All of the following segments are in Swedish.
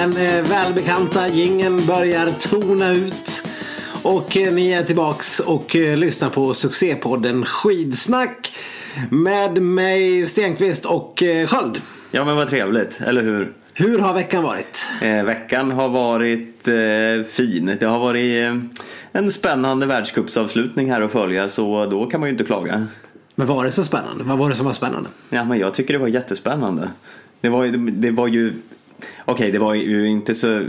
Den eh, välbekanta gingen börjar tona ut. Och eh, ni är tillbaks och eh, lyssnar på succépodden Skidsnack. Med mig Stenqvist och Sköld. Ja men vad trevligt, eller hur? Hur har veckan varit? Eh, veckan har varit eh, fin. Det har varit eh, en spännande världscupsavslutning här att följa så då kan man ju inte klaga. Men var det så spännande? Vad var det som var spännande? Ja men jag tycker det var jättespännande. Det var, det var ju, okej det var ju inte så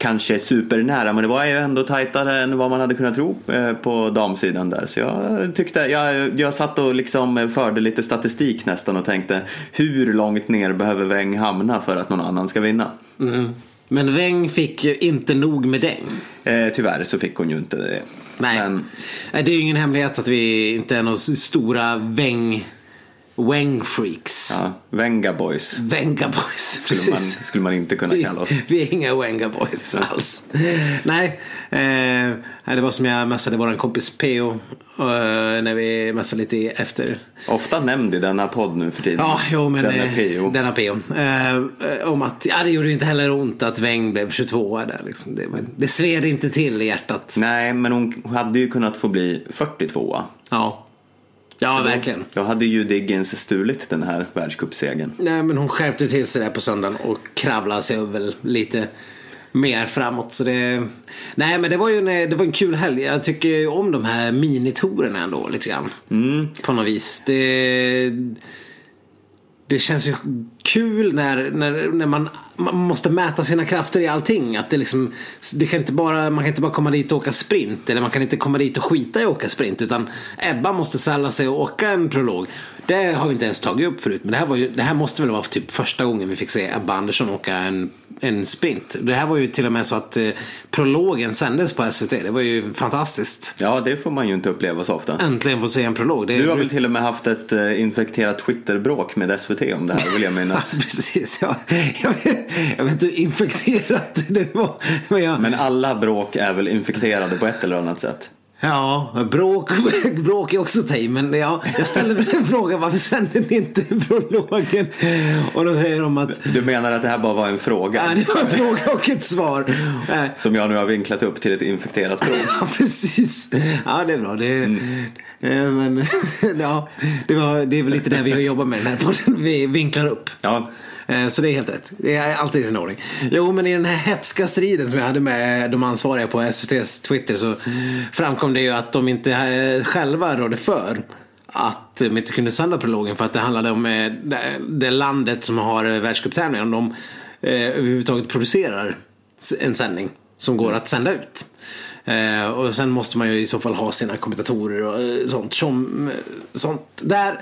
kanske supernära men det var ju ändå tajtare än vad man hade kunnat tro eh, på damsidan där. Så jag tyckte, jag, jag satt och liksom förde lite statistik nästan och tänkte hur långt ner behöver Weng hamna för att någon annan ska vinna? Men Weng fick ju inte nog med Deng. Eh, tyvärr så fick hon ju inte det. Nej. Men, Det är ju ingen hemlighet att vi inte är några stora Weng Weng-freaks. ja, Venga Boys Venga boys, skulle man, precis. skulle man inte kunna Vi, kalla oss. vi är inga Wenga boys alls. Nej, eh, det var som jag messade vår kompis Peo eh, när vi messade lite efter. Ofta nämnd i denna podd nu för tiden. Ja, jo men Denna eh, PO. denna Peo. Eh, om att, ja det gjorde inte heller ont att Weng blev 22 där liksom. det, det sved inte till i hjärtat. Nej, men hon hade ju kunnat få bli 42 Ja, ja verkligen. Då hade ju Diggins stulit den här världscupsegern. Nej men hon skärpte till sig där på söndagen och kravlade sig väl lite mer framåt. Så det... Nej men det var ju en, det var en kul helg. Jag tycker ju om de här minitorerna ändå lite grann. På något vis. Det, det känns ju kul när, när, när man, man måste mäta sina krafter i allting. Att det liksom, det kan inte bara, man kan inte bara komma dit och åka sprint. Eller man kan inte komma dit och skita i att åka sprint. Utan Ebba måste sälla sig och åka en prolog. Det har vi inte ens tagit upp förut. Men det här, var ju, det här måste väl vara typ första gången vi fick se Ebba Andersson åka en, en sprint. Det här var ju till och med så att eh, prologen sändes på SVT. Det var ju fantastiskt. Ja, det får man ju inte uppleva så ofta. Äntligen få se en prolog. Det, Du har väl till och med haft ett eh, infekterat Twitterbråk med SVT om det här, vill jag minnas. Precis, ja. jag, vet, jag vet inte hur infekterat det var. Men jag, Men alla bråk är väl infekterade på ett eller annat sätt? Ja, bråk, bråk är också tej. Men ja, jag ställde väl en fråga varför sände ni inte prologen? Och då säger de att Du menar att det här bara var en fråga? ja, det var en fråga och ett svar. Eh, Som jag nu har vinklat upp till ett infekterat bråk. Ja, precis. Ja, det är bra. Det, eh, men, ja, det, var, det är väl lite det vi har jobbat med den här podden. Vi vinklar upp. Ja, Eh, så det är helt rätt. Det är alltid i sin ordning. Jo, men i den här hetska striden som jag hade med de ansvariga på SVTs Twitter så framkom det ju att de inte eh, själva rådde för att de inte kunde sända prologen för att det handlade om eh, det- landet som har världscuptävlingar. världscuptävlingen. Om de överhuvudtaget producerar en sändning som går att sända ut. Eh, och sen måste man ju i så fall ha sina kommentatorer och eh, sånt, som, eh, sånt där.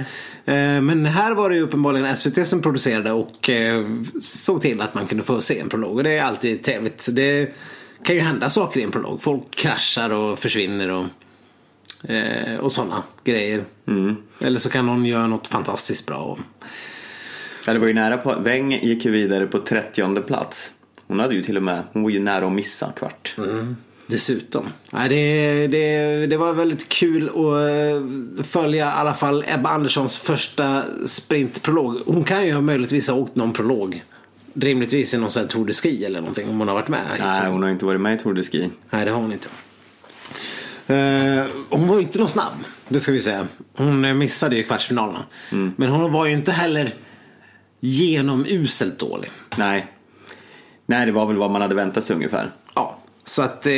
Eh, men här var det ju uppenbarligen SVT som producerade och såg till att man kunde få se en prolog. Och det är alltid trevligt. Det kan ju hända saker i en prolog. Folk kraschar och försvinner och, och sådana grejer. Eller så kan någon göra något fantastiskt bra. Och, Ja, det var ju nära på. Weng gick ju vidare på 30 plats. Hon hade ju till och med, hon var ju nära att missa kvart. Dessutom. Nej, det, det, det var väldigt kul att eh, följa i alla fall Ebba Anderssons första sprintprolog. Hon kan ju möjligtvis ha åkt någon prolog. Rimligtvis i någon sån här Tour de Ski eller någonting om hon har varit med. Nej, hon har inte varit med i Tour de Ski. Nej, det har hon inte. Eh, hon var ju inte någon snabb, det ska vi säga. Hon missade ju kvartsfinalerna. Men hon var ju inte heller genomuselt dålig. Nej. Nej, det var väl vad man hade väntat sig ungefär. Ja, så att eh,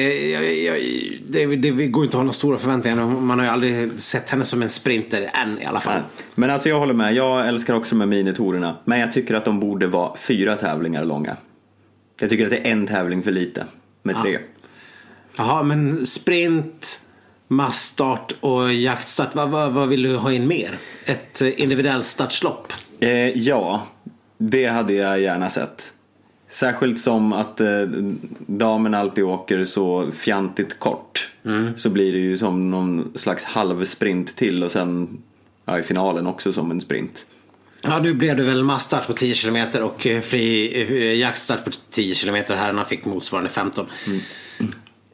det, det går inte att ha några stora förväntningar. Man har ju aldrig sett henne som en sprinter än i alla fall. Men alltså jag håller med, jag älskar också här minitorerna. Men jag tycker att de borde vara fyra tävlingar långa. Jag tycker att det är en tävling för lite. Med tre. Jaha, men sprint, massstart och jaktstart. Vad, vad, vad vill du ha in mer? Ett eh, individuellt startlopp? Eh, ja, det hade jag gärna sett. Särskilt som att eh, damen alltid åker så fjantigt kort. Så blir det ju som någon slags halvsprint till och sen ja, i finalen också som en sprint. Ja, nu blev det väl massstart på 10 km och eh, fri eh, jaktstart på 10 km. Herrarna fick motsvarande 15.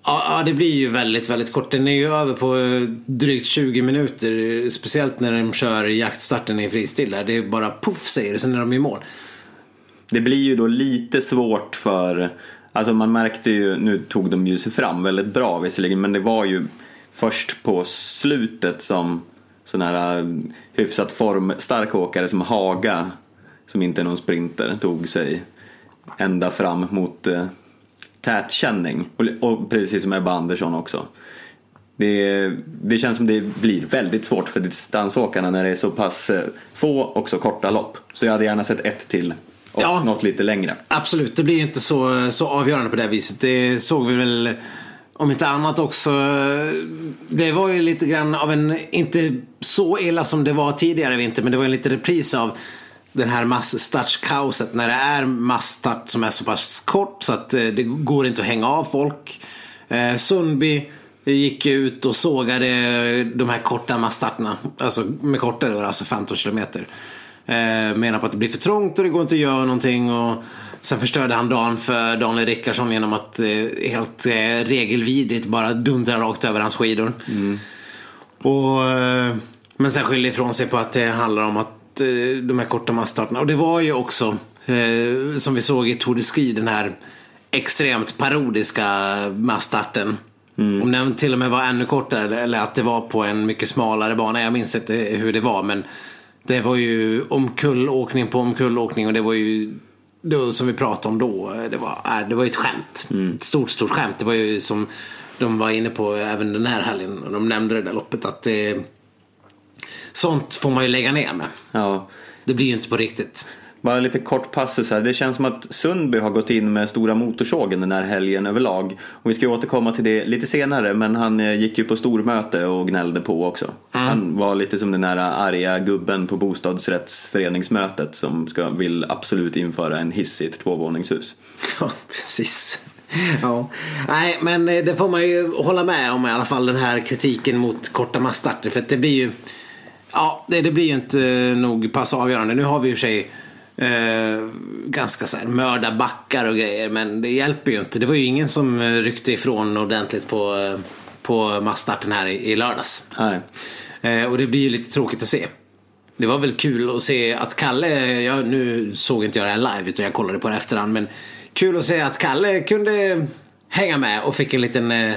Ja, ja, det blir ju väldigt, väldigt kort. Den är ju över på eh, drygt 20 minuter. Speciellt när de kör jaktstarten i fristil. Det är bara poff, säger det, sen är de i mål det blir ju då lite svårt för, alltså man märkte ju, nu tog de ju sig fram väldigt bra visserligen, men det var ju först på slutet som sådana här eh, hyfsat formstarka åkare som Haga, som inte är någon sprinter, tog sig ända fram mot eh, tätkänning. Och, och precis som Ebba Andersson också. Det, det känns som det blir väldigt svårt för distansåkarna när det är så pass eh, få och så korta lopp. Så jag hade gärna sett ett till och Ja. något lite längre. Absolut, det blir ju inte så, så avgörande på det viset. Det såg vi väl om inte annat också. Det var ju lite grann av en, inte så illa som det var tidigare i vinter, men det var en liten repris av den här massstartskaoset när det är massstart som är så pass kort så att eh, det går inte att hänga av folk. Eh, Sundby gick ut och sågade de här korta massstarterna. Alltså med kortare då, alltså 15 kilometer. Eh, menar på att det blir för trångt och det går inte att göra någonting. Och sen förstörde han dagen för Daniel Rickardsson genom att eh, helt eh, regelvidrigt bara dundra rakt över hans skidor. Och, eh, men sen skyller ifrån sig på att det handlar om att eh, de här korta massstarterna. Och det var ju också, eh, som vi såg i Tour de Ski, den här extremt parodiska massstarten. Om den till och med var ännu kortare eller att det var på en mycket smalare bana. Jag minns inte hur det var men det var ju omkullåkning på omkullåkning och det var ju då, som vi pratade om då. Det var, äh, det var ett skämt. Ett stort, stort skämt. Det var ju som de var inne på även den här helgen. och De nämnde det där loppet att det, sånt får man ju lägga ner med. Ja. Det blir ju inte på riktigt. Bara lite kort passus här. Det känns som att Sundby har gått in med stora motorsågen den här helgen överlag. Och vi ska återkomma till det lite senare men han eh, gick ju på stormöte och gnällde på också. Han var lite som den här arga gubben på bostadsrättsföreningsmötet som ska, vill absolut införa en hiss i ett tvåvåningshus. Ja, precis. Ja. Nej, men eh, det får man ju hålla med om i alla fall den här kritiken mot korta massstarter. För att det blir ju Ja, det, det blir ju inte eh, nog pass avgörande. Nu har vi i och för sig eh, ganska så här mördarbackar och grejer. Men det hjälper ju inte. Det var ju ingen som eh, ryckte ifrån ordentligt på, eh, på massstarten här i, i lördags. Nej. Eh, och det blir ju lite tråkigt att se. Det var väl kul att se att Kalle, jag, nu såg inte jag det här live utan jag kollade på det efterhand. Men kul att se att Kalle kunde hänga med och fick en liten eh,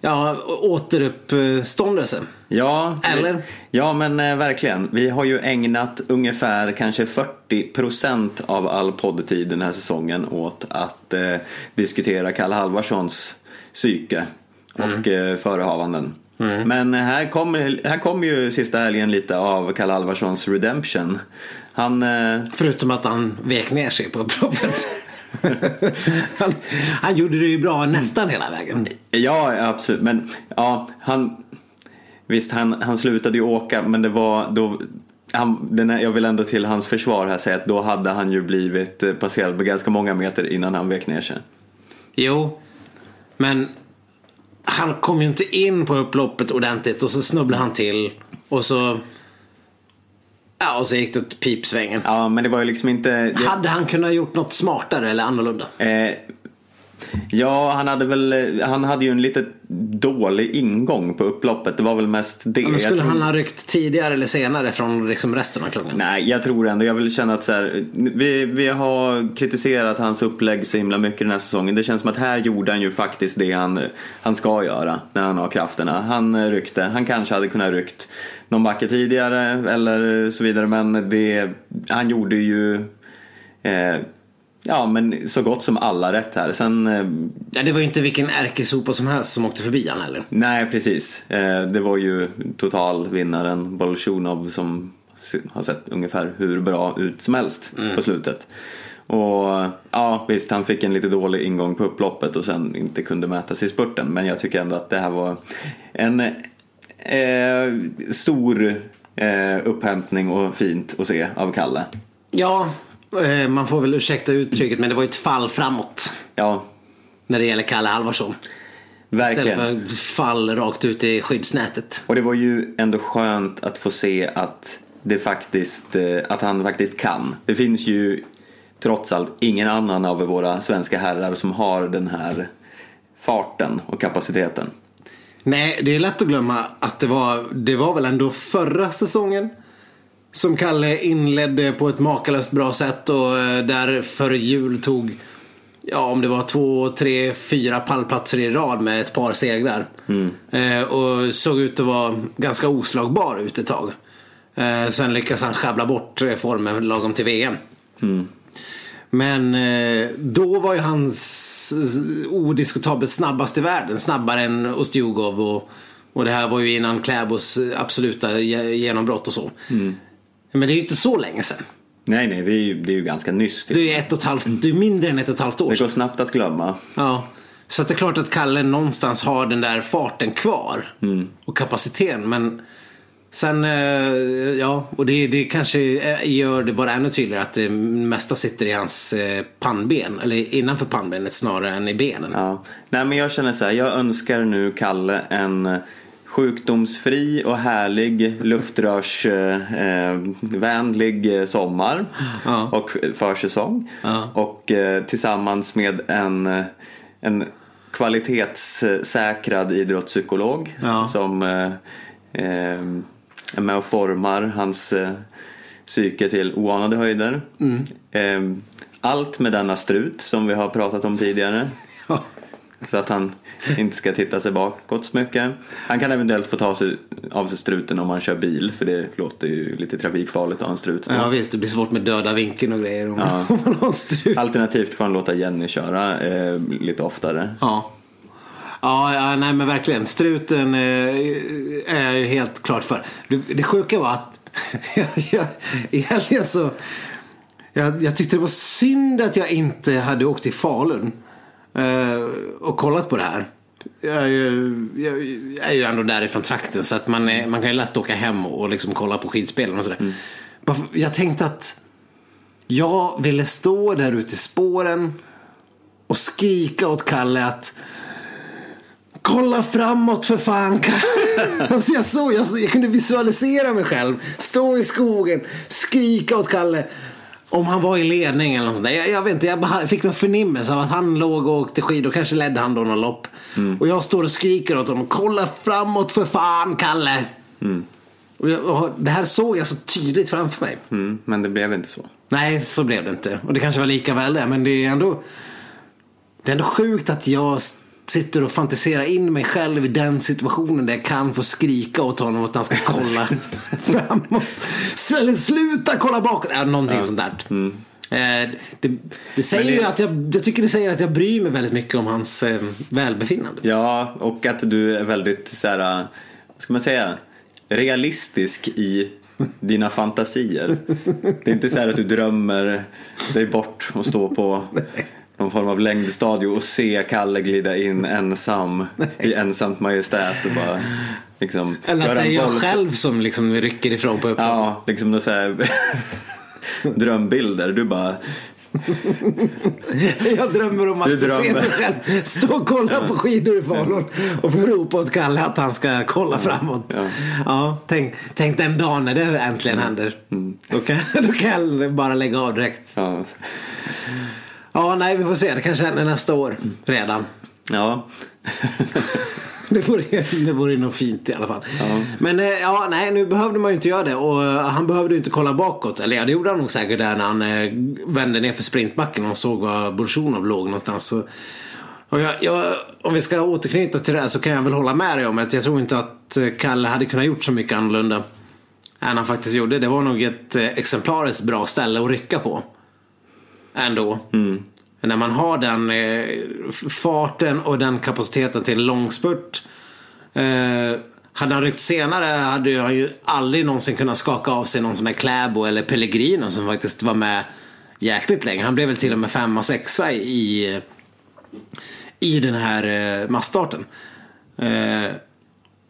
ja, återuppståndelse. Ja, Eller? Ja, men eh, verkligen. Vi har ju ägnat ungefär kanske 40% av all poddtid den här säsongen åt att eh, diskutera Kalle Halvarssons psyke och eh, förehavanden. Men eh, här kommer här kom ju sista helgen lite av Kalle Halvarssons redemption. Han, eh, Förutom att han vek ner sig på upploppet. han, han gjorde det ju bra nästan hela vägen. Ja, absolut. Men ja, han... Visst, han, han slutade ju åka, men det var då... Han, här, jag vill ändå till hans försvar här säga att då hade han ju blivit eh, passerad med ganska många meter innan han vek ner sig. Jo, men han kom ju inte in på upploppet ordentligt och så snubblade han till och så Ja, och så gick det åt pipsvängen. Ja, men det var ju liksom inte... Det, Hade han kunnat gjort något smartare eller annorlunda? eh, ja, han hade väl... Han hade ju en lite dålig ingång på upploppet. Det var väl mest det. Men skulle tror- han ha ryckt tidigare eller senare från liksom resten av klungan? Nej, jag tror ändå, jag vill känna att så här, vi, vi har kritiserat hans upplägg så himla mycket den här säsongen. Det känns som att här gjorde han ju faktiskt det han, han ska göra när han har krafterna. Han ryckte, han kanske hade kunnat ryckt någon backe tidigare eller så vidare men det, han gjorde ju eh, Ja men så gott som alla rätt här. Sen eh, Ja, det var ju inte vilken ärkesopa som helst som åkte förbi han heller. Nej, precis. Eh, Det var ju totalvinnaren Bolsjunov som har sett ungefär hur bra ut som helst på slutet. Och ja, visst, han fick en lite dålig ingång på upploppet och sen inte kunde mäta sig i spurten. Men jag tycker ändå att det här var en eh, stor eh, upphämtning och fint att se av Kalle. Ja, man får väl ursäkta uttrycket men det var ju ett fall framåt. Ja, När det gäller Kalle Halvarsson. verkligen. Istället för fall rakt ut i skyddsnätet. Och det var ju ändå skönt att få se att, det faktiskt, eh, att han faktiskt kan. Det finns ju trots allt ingen annan av våra svenska herrar som har den här farten och kapaciteten. Nej, det är lätt att glömma att det var, det var väl ändå förra säsongen Som Kalle inledde på ett makalöst bra sätt och eh, där före jul tog Ja, om det var två, tre, fyra pallplatser i rad med ett par segrar. Mm. Eh, och såg ut att vara ganska oslagbar ut ett tag. Eh, sen lyckas han sjabbla bort eh, formen lagom till VM. Mm. Men eh, då var ju han s- odiskutabelt snabbast i världen. Snabbare än Ostjugov och, och det här var ju innan Kläbos absoluta ge- genombrott och så. Mm. Men det är ju inte så länge sedan. Nej, nej, det är ju, det är ju ganska nyss. Typ. Det är ett och ett halvt, det är mindre än ett och ett halvt år Det sedan. går snabbt att glömma. Ja. Så att det är klart att Kalle någonstans har den där farten kvar. Och kapaciteten. Men sen, eh, ja, och det, det kanske eh, gör det bara ännu tydligare att det mesta sitter i hans eh, pannben. Eller innanför pannbenet snarare än i benen. Ja. Nej, men jag känner så här, jag önskar nu Kalle en sjukdomsfri och härlig luftrörsvänlig eh, sommar Ja. och försäsong. Ja. Och eh, tillsammans med en, eh, en kvalitetssäkrad idrottspsykolog Ja. som eh, eh, är med och formar hans eh, psyke till oanade höjder. Mm. Eh, allt med denna strut som vi har pratat om tidigare. Så att han inte ska titta sig bakåt så mycket. Han kan eventuellt få ta sig av sig struten om han kör bil för det låter ju lite trafikfarligt att ha en strut. Ja visst, det blir svårt med döda vinkeln och grejer om, Ja. man har en strut. Alternativt får han låta Jenny köra eh, lite oftare. Ja. Ja, ja, nej men verkligen. Struten eh, är jag ju helt klart för. Det, det sjuka var att jag, i helgen så jag, jag tyckte det var synd att jag inte hade åkt till Falun och kollat på det här. Jag är, ju, jag, är ju ändå därifrån trakten så att man, är, man kan ju lätt åka hem och, liksom kolla på skidspelen och sådär. För- Jag tänkte att jag ville stå där ute i spåren och skrika åt Kalle att Kolla framåt för fan alltså jag, såg, jag, jag kunde visualisera mig själv. Stå i skogen, skrika åt Kalle. Om han var i ledning eller något sånt. Jag, jag vet inte, jag bara fick någon förnimmelse av att han låg och åkte skidor. Kanske ledde han då någon lopp. Och jag står och skriker åt honom. Kolla framåt för fan Kalle. Och jag, och det här såg jag så tydligt framför mig. Mm, men det blev inte så. Nej, så blev det inte. Och det kanske var lika väl det. Men det är ändå, det är ändå sjukt att jag sitter och fantiserar in mig själv i den situationen där jag kan få skrika åt honom att han ska kolla framåt. Eller sluta kolla bakåt. Ja, någonting sånt där. Eh, det, det säger det- ju att jag, jag tycker det säger att jag bryr mig väldigt mycket om hans eh, välbefinnande. Ja, och att du är väldigt så här, vad ska man säga, realistisk i dina fantasier. Det är inte så här att du drömmer dig bort och stå på någon form av längdstadie och se Kalle glida in ensam i ensamt majestät och bara liksom Eller att det är jag volt. själv som liksom rycker ifrån på uppdrag. Ja, liksom några så här drömbilder. Du bara, Jag drömmer om att Du få se drömmer. mig själv stå och kolla på skidor i Falun och ropa åt Kalle att han ska kolla framåt. Ja. Ja, tänk, tänk den dagen när det äntligen händer. Då, kan, då kan jag bara lägga av direkt. Ja, Ja, nej, vi får se. Det kanske händer nästa år redan. ja. Det vore, det vore nog fint i alla fall. Men eh, ja, nej, nu behövde man ju inte göra det. Och eh, han behövde ju inte kolla bakåt. Eller ja, det gjorde han nog säkert där när han eh, vände ner för sprintbacken och såg var Bolsjunov låg någonstans. Så, och jag, jag, om vi ska återknyta till det här så kan jag väl hålla med dig om att jag tror inte att Kalle hade kunnat gjort så mycket annorlunda än han faktiskt gjorde. Det var nog ett exemplariskt bra ställe att rycka på. Ändå. När man har den eh, farten och den kapaciteten till en långspurt. Eh, hade han ryckt senare hade han ju aldrig någonsin kunnat skaka av sig någon sån där Kläbo eller Pellegrino som faktiskt var med jäkligt länge. Han blev väl till och med femma, sexa i, i den här eh, massstarten. Eh,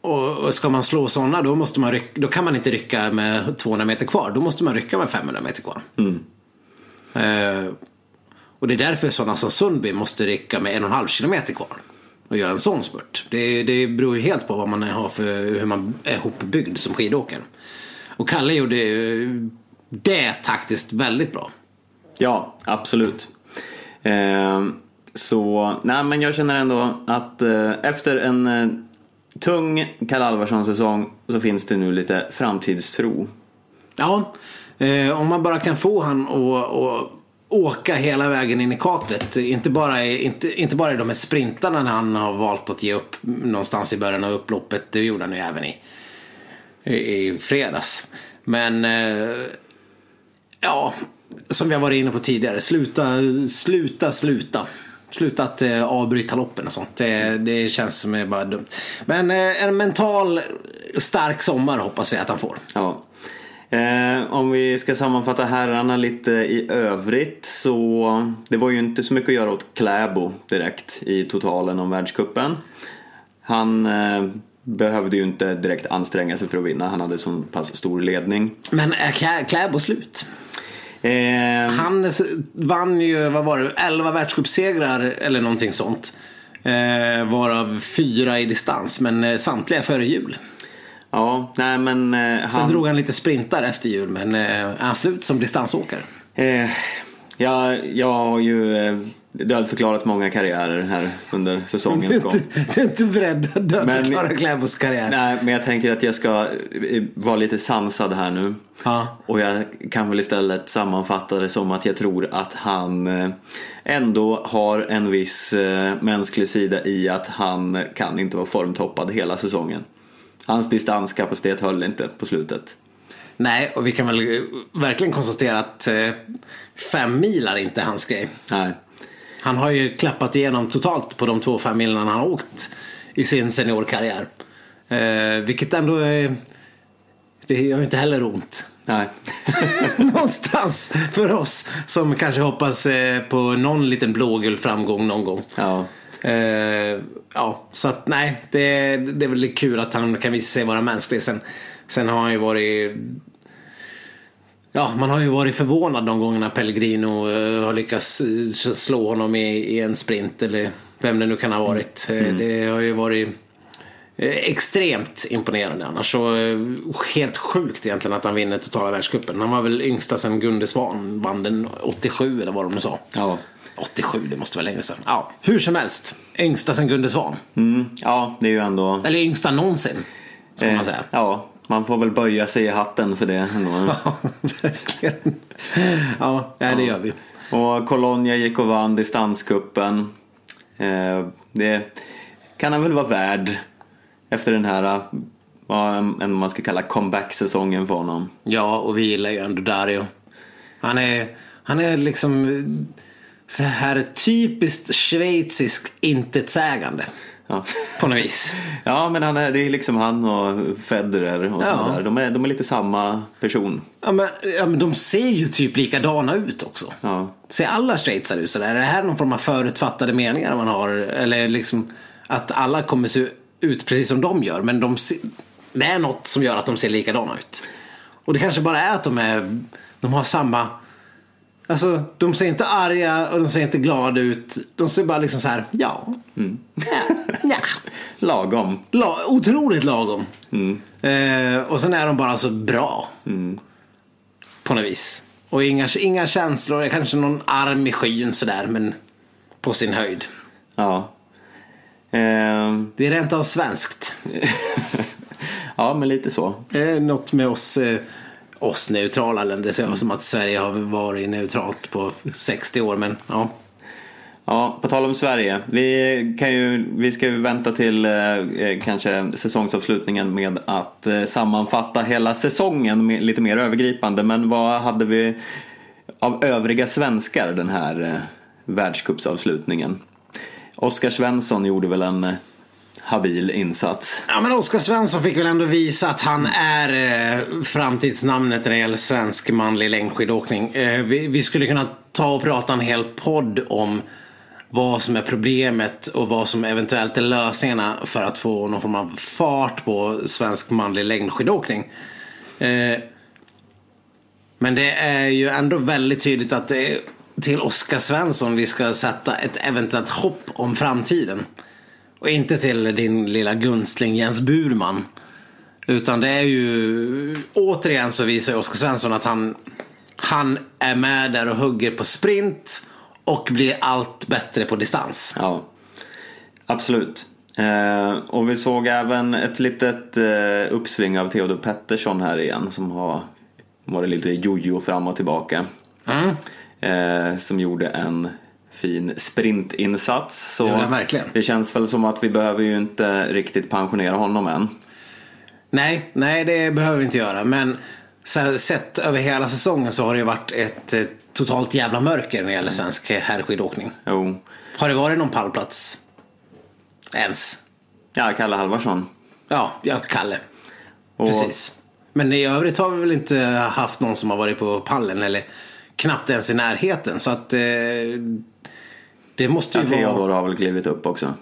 och, och ska man slå sådana då, måste man rycka, då kan man inte rycka med 200 meter kvar. Då måste man rycka med 500 meter kvar. Eh, och det är därför sådana som Sundby måste rycka med en och en halv kilometer kvar. Och göra en sån spurt. Det, det beror ju helt på vad man har för, hur man är ihopbyggd som skidåkare. Och Kalle gjorde det taktiskt väldigt bra. Ja, absolut. Eh, så, nej men jag känner ändå att eh, efter en eh, tung Kalle Alvarsson-säsong så finns det nu lite framtidstro. Ja, eh, om man bara kan få han att åka hela vägen in i kaklet. Inte bara, i, inte, inte bara i de här sprintarna när han har valt att ge upp någonstans i början av upploppet. Det gjorde han ju även i, i, i fredags. Men eh, ja, som vi har varit inne på tidigare. Sluta, sluta, sluta. Sluta att eh, avbryta loppen och sånt. Det, det känns som är bara dumt. Men eh, en mental stark sommar hoppas vi att han får. Ja. Om vi ska sammanfatta herrarna lite i övrigt så det var ju inte så mycket att göra åt Kläbo direkt i totalen om världskuppen. Han eh, behövde ju inte direkt anstränga sig för att vinna, han hade så pass stor ledning. Men är Kläbo slut? Eh, Han vann ju, vad var det, 11 världscupsegrar eller någonting sånt. Eh, varav fyra i distans, men eh, samtliga före jul. Ja, nej men eh, Sen han... drog han lite sprintar efter jul, men eh, han slut som distansåkare? Eh, jag, jag har ju eh, dödförklarat många karriärer här under säsongens gång. du är inte beredd att dödförklara Men- Kläbos karriär? Nej, men jag tänker att jag ska eh, vara lite sansad här nu. Ja. Och jag kan väl istället sammanfatta det som att jag tror att han eh, ändå har en viss eh, mänsklig sida i att han kan inte vara formtoppad hela säsongen. Hans distanskapacitet höll inte på slutet. Nej, och vi kan väl eh, verkligen konstatera att eh, fem milar inte är hans grej. Nej. Han har ju klappat igenom totalt på de två fem milarna han har åkt i sin seniorkarriär. Eh, vilket ändå är... Det gör ju inte heller ont. Nej. Någonstans för oss som kanske hoppas eh, på någon liten blågul framgång någon gång. ja. Eh, ja, så att nej, det, det är väl kul att han kan visa sig vara mänsklig. Sen, sen har han ju varit Ja, man har ju varit förvånad de gångerna Pellegrino eh, har lyckats eh, slå honom i, i en sprint eller vem det nu kan ha varit. Eh, Det har ju varit extremt imponerande annars. Så helt sjukt egentligen att han vinner totala världscupen. Han var väl yngsta sen Gunde Svan vann den 87 eller vad de nu sa. Ja. 87, det måste vara länge sedan. Ja, hur som helst. Yngsta sen Gunde Svan. Mm, ja, det är ju ändå... Eller yngsta någonsin. Ska man Eh, säga. ja, man får väl böja sig i hatten för det ändå. Ja, verkligen. Ja, ja, det gör vi. Och Colonia gick och vann distanskuppen. Eh, det kan han väl vara värd efter den här, vad en- man ska kalla comeback-säsongen för honom. Ja, och vi gillar ju ändå Dario. Han är, han är liksom så här typiskt schweiziskt intetsägande. Ja. På något vis. ja, men han är, det är liksom han och Federer och Ja. sådär. där. De är, de är lite samma person. Ja men, ja, men de ser ju typ likadana ut också. Ja. Ser alla schweizare ut sådär? Är det här någon form av förutfattade meningar man har? Eller liksom att alla kommer se ut precis som de gör. Men de se, det är något som gör att de ser likadana ut. Och det kanske bara är att de, är, de har samma... Alltså, de ser inte arga och de ser inte glada ut. De ser bara liksom så här, ja. Ja. ja. Lagom. La, otroligt lagom. Eh, och sen är de bara så bra. På något vis. Och inga, inga känslor, kanske någon arm i skyn sådär, men på sin höjd. Ja. Ehm, Det är rent av svenskt. ja, men lite så. Eh, något med oss, eh, oss neutrala länder. Det ser ut som att Sverige har varit neutralt på 60 år, men ja. Ja, på tal om Sverige. Vi, kan ju, vi ska ju vänta till eh, eh, kanske säsongsavslutningen med att eh, sammanfatta hela säsongen med, lite mer övergripande. Men vad hade vi av övriga svenskar den här eh, världscupsavslutningen? Oskar Svensson gjorde väl en eh, habil insats. Ja men Oskar Svensson fick väl ändå visa att han är eh, framtidsnamnet när det gäller svensk manlig längdskidåkning. Eh, vi, vi skulle kunna ta och prata en hel podd om vad som är problemet och vad som eventuellt är lösningarna för att få någon form av fart på svensk manlig längdskidåkning. Eh, men det är ju ändå väldigt tydligt att det är till Oskar Svensson vi ska sätta ett eventuellt hopp om framtiden. Och inte till din lilla gunstling Jens Burman. Utan det är ju återigen så visar Oskar Svensson att han, han är med där och hugger på sprint och blir allt bättre på distans. Ja, absolut. Eh, och vi såg även ett litet eh, uppsving av Theodor Pettersson här igen som har var det lite jojo fram och tillbaka. Mm. Eh, som gjorde en fin sprintinsats. Så han verkligen. det känns väl som att vi behöver ju inte riktigt pensionera honom än. Nej, nej det behöver vi inte göra. Men sett över hela säsongen så har det ju varit ett eh, totalt jävla mörker när det gäller svensk herrskidåkning. Jo. Har det varit någon pallplats? Ens? Ja, Kalle Halvarsson. Ja, jag Kalle. Och- Precis. Men i övrigt har vi väl inte haft någon som har varit på pallen eller knappt ens i närheten. Så att eh, det måste Ja, ju vara Theodor har väl klivit upp också.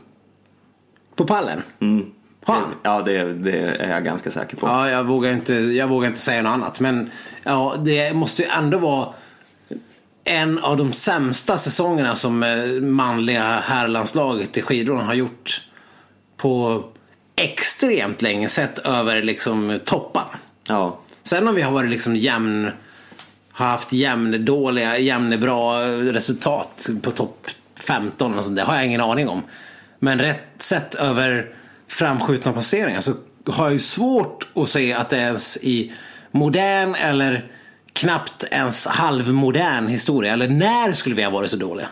på pallen. Mm. Han? Ja, det, det är jag ganska säker på. Ja, jag vågar, inte, jag vågar inte säga något annat. Men ja, det måste ju ändå vara en av de sämsta säsongerna som eh, manliga herrlandslaget i skidor har gjort på extremt länge sett över liksom topparna. Ja. Sen om vi har varit liksom jämn, har haft jämn dåliga, jämn bra resultat på topp 15 och sånt, det har jag ingen aning om. Men rätt sett över framskjutna placeringar så har jag ju svårt att se att det ens i modern eller knappt ens halvmodern historia, eller när skulle vi ha varit så dåliga?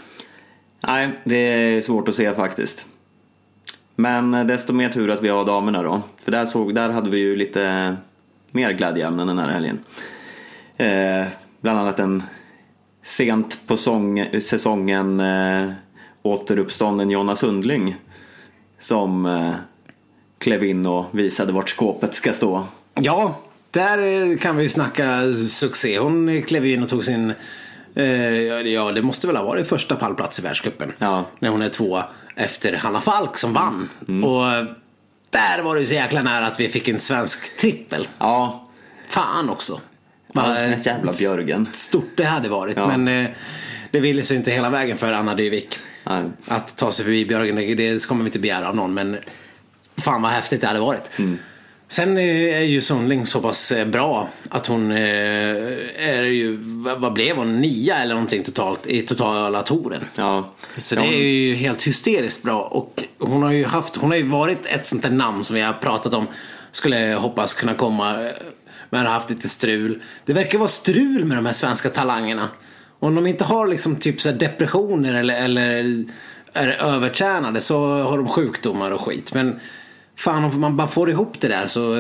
Nej, det är svårt att se faktiskt. Men desto mer tur att vi har damerna då. För där, såg, där hade vi ju lite mer glädjeämnen den här helgen. Eh, bland annat en sent på sång, säsongen eh, återuppstånden Jonna Sundling. Som eh, klev in och visade vart skåpet ska stå. Ja, där eh, kan vi ju snacka succé. Hon klev in och tog sin, eh, ja det måste väl ha varit första pallplats i världscupen. Ja. När hon är tvåa efter Hanna Falk som vann. Och eh, där var det ju så jäkla nära att vi fick en svensk trippel. Ja, Fan också. ja jävla Björgen. stort det hade varit. Ja. Men eh, det ville sig inte hela vägen för Anna Dyvik. Nej. Att ta sig förbi Björgen, det- kommer vi inte begära av någon. Men fan vad häftigt det hade varit. Sen eh, är ju Sundling så pass eh, bra att hon eh, är ju, vad blev hon, nia eller någonting totalt i totala touren. Ja. Så det är ju helt hysteriskt bra. Och hon har ju haft, hon har ju varit ett sånt där namn som vi har pratat om. Skulle hoppas kunna komma. eh, Men har haft lite strul. Det verkar vara strul med de här svenska talangerna. Om de inte har liksom typ så depressioner eller, eller är övertränade så har de sjukdomar och skit. Men fan om man bara får ihop det där så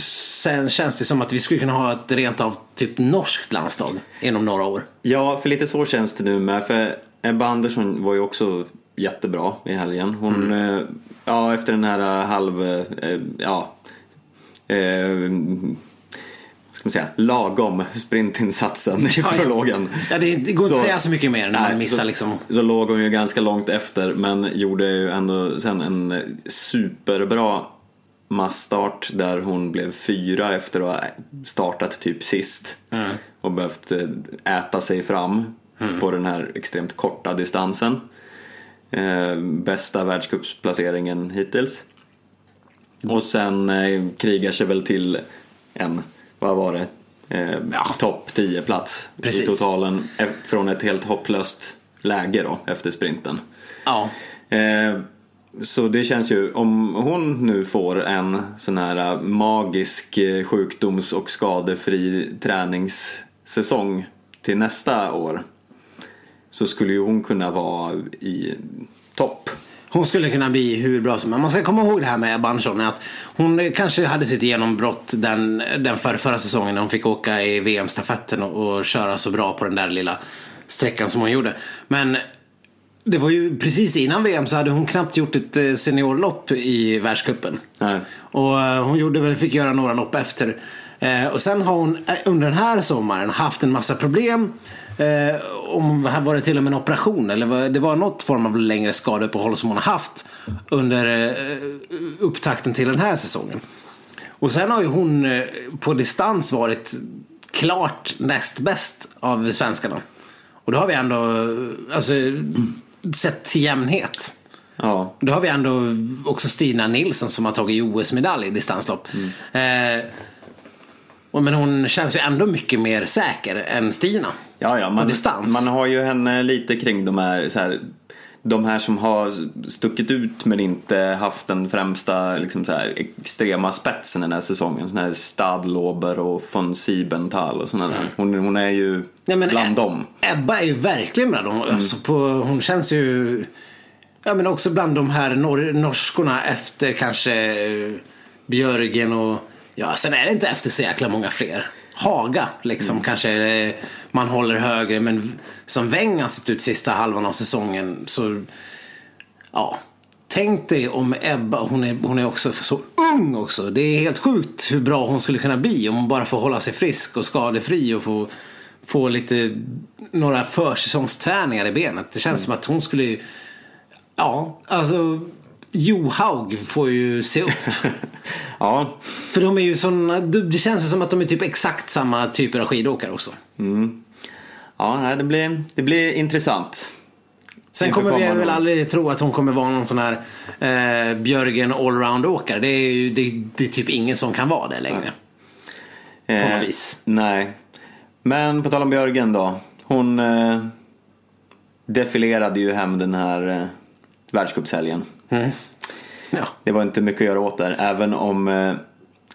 sen känns det som att vi skulle kunna ha ett rent av typ norskt landslag inom några år. Ja, för lite så känns det nu med. För Ebba Andersson var ju också jättebra i helgen. Hon, eh, ja efter den här halv, eh, ja, eh, ska man säga, lagom sprintinsatsen i prologen. Ja, det, det går inte att säga så mycket mer när man missar så, liksom. Så låg hon ju ganska långt efter men gjorde ju ändå sen en superbra massstart där hon blev fyra efter att ha startat typ sist. Och behövt eh, äta sig fram på den här extremt korta distansen. Eh, bästa världscupsplaceringen hittills. Och sen eh, krigar sig väl till en, vad var det, eh, Ja. topp 10 plats i Precis. totalen eh, från ett helt hopplöst läge då efter sprinten. Ja. Eh, så det känns ju, om hon nu får en sån här eh, magisk eh, sjukdoms och skadefri träningssäsong till nästa år så skulle ju hon kunna vara i topp. Hon skulle kunna bli hur bra som helst. Man ska komma ihåg det här med Ebba Andersson. Att hon kanske hade sitt genombrott den, den för, förra säsongen när hon fick åka i VM-stafetten och, och köra så bra på den där lilla sträckan som hon gjorde. Men det var ju precis innan VM så hade hon knappt gjort ett eh, seniorlopp i världscupen. Nej. Och eh, hon gjorde fick göra några lopp efter. Eh, och sen har hon under den här sommaren haft en massa problem. Eh, om var det till och med en operation eller var, det var något form av längre skadeuppehåll som hon har haft under eh, upptakten till den här säsongen. Och sen har ju hon eh, på distans varit klart näst bäst av svenskarna. Och då har vi ändå eh, alltså, sett till jämnhet. Ja, Då har vi ändå också Stina Nilsson som har tagit OS-medalj i distanslopp. Eh, och men hon känns ju ändå mycket mer säker än Stina. Ja, ja man, distans. man har ju henne lite kring de här, så här de här som har stuckit ut men inte haft den främsta liksom så här, extrema spetsen den här säsongen. Såna här Stadlober och von Siebenthal och sådana där. Hon, hon är ju men bland Eb- dem. Ebba är ju verkligen bland dem. Alltså på, hon känns ju... Ja men också bland de här nor- norskorna efter kanske eh, Björgen och... Ja sen är det inte efter så jäkla många fler. Haga liksom kanske eh, man håller högre men som Weng har sett ut sista halvan av säsongen så... Ja. Tänk dig om Ebba, hon är, hon är också så ung också. Det är helt sjukt hur bra hon skulle kunna bli om hon bara får hålla sig frisk och skadefri och få, få lite, några försäsongsträningar i benet. Det känns som att hon skulle, ja, alltså Johaug får ju se upp. Ja, För de är ju såna, det känns som att de är typ exakt samma typer av skidåkare också. ja nej, det, blir, det blir intressant. Sen kommer vi väl aldrig tro att hon kommer vara någon sån här eh, Björgen allround-åkare. Det är ju det, det är typ ingen som kan vara det längre. På något vis. Nej. Men på tal om Björgen då. Hon eh, defilerade ju hem den här eh, världscupshelgen. Ja. Det var inte mycket att göra åt där, även om eh,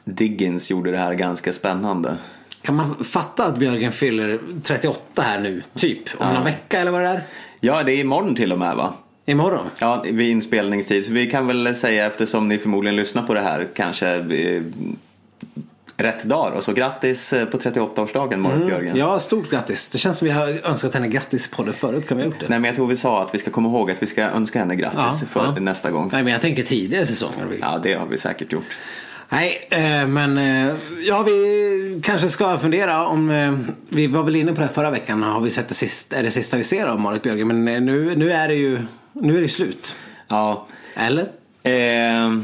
Diggins gjorde det här ganska spännande. Kan man fatta att Björgen fyller 38 här nu? Typ. Om någon vecka eller vad det är? Ja, det är imorgon till och med va? Imorgon? Ja, vid inspelningstid. Så vi kan väl säga, eftersom ni förmodligen lyssnar på det här, kanske eh, rätt dag. Och så grattis eh, på 38-årsdagen Marit Björgen. Ja, stort grattis. Det känns som vi har önskat henne grattis på det förut. Kan vi ha gjort det? Nej, men jag tror vi sa att vi ska komma ihåg att vi ska önska henne grattis Ja, för ja. nästa gång. Nej, men jag tänker tidigare säsonger. Ja, det har vi säkert gjort. Nej, eh, men eh, ja, vi kanske ska fundera om... Vi var väl inne på det här förra veckan. Har vi sett det sista, är det sista vi ser av Marit Björgen? Men nu, nu är det ju nu är det slut. Ja, Eller? eh,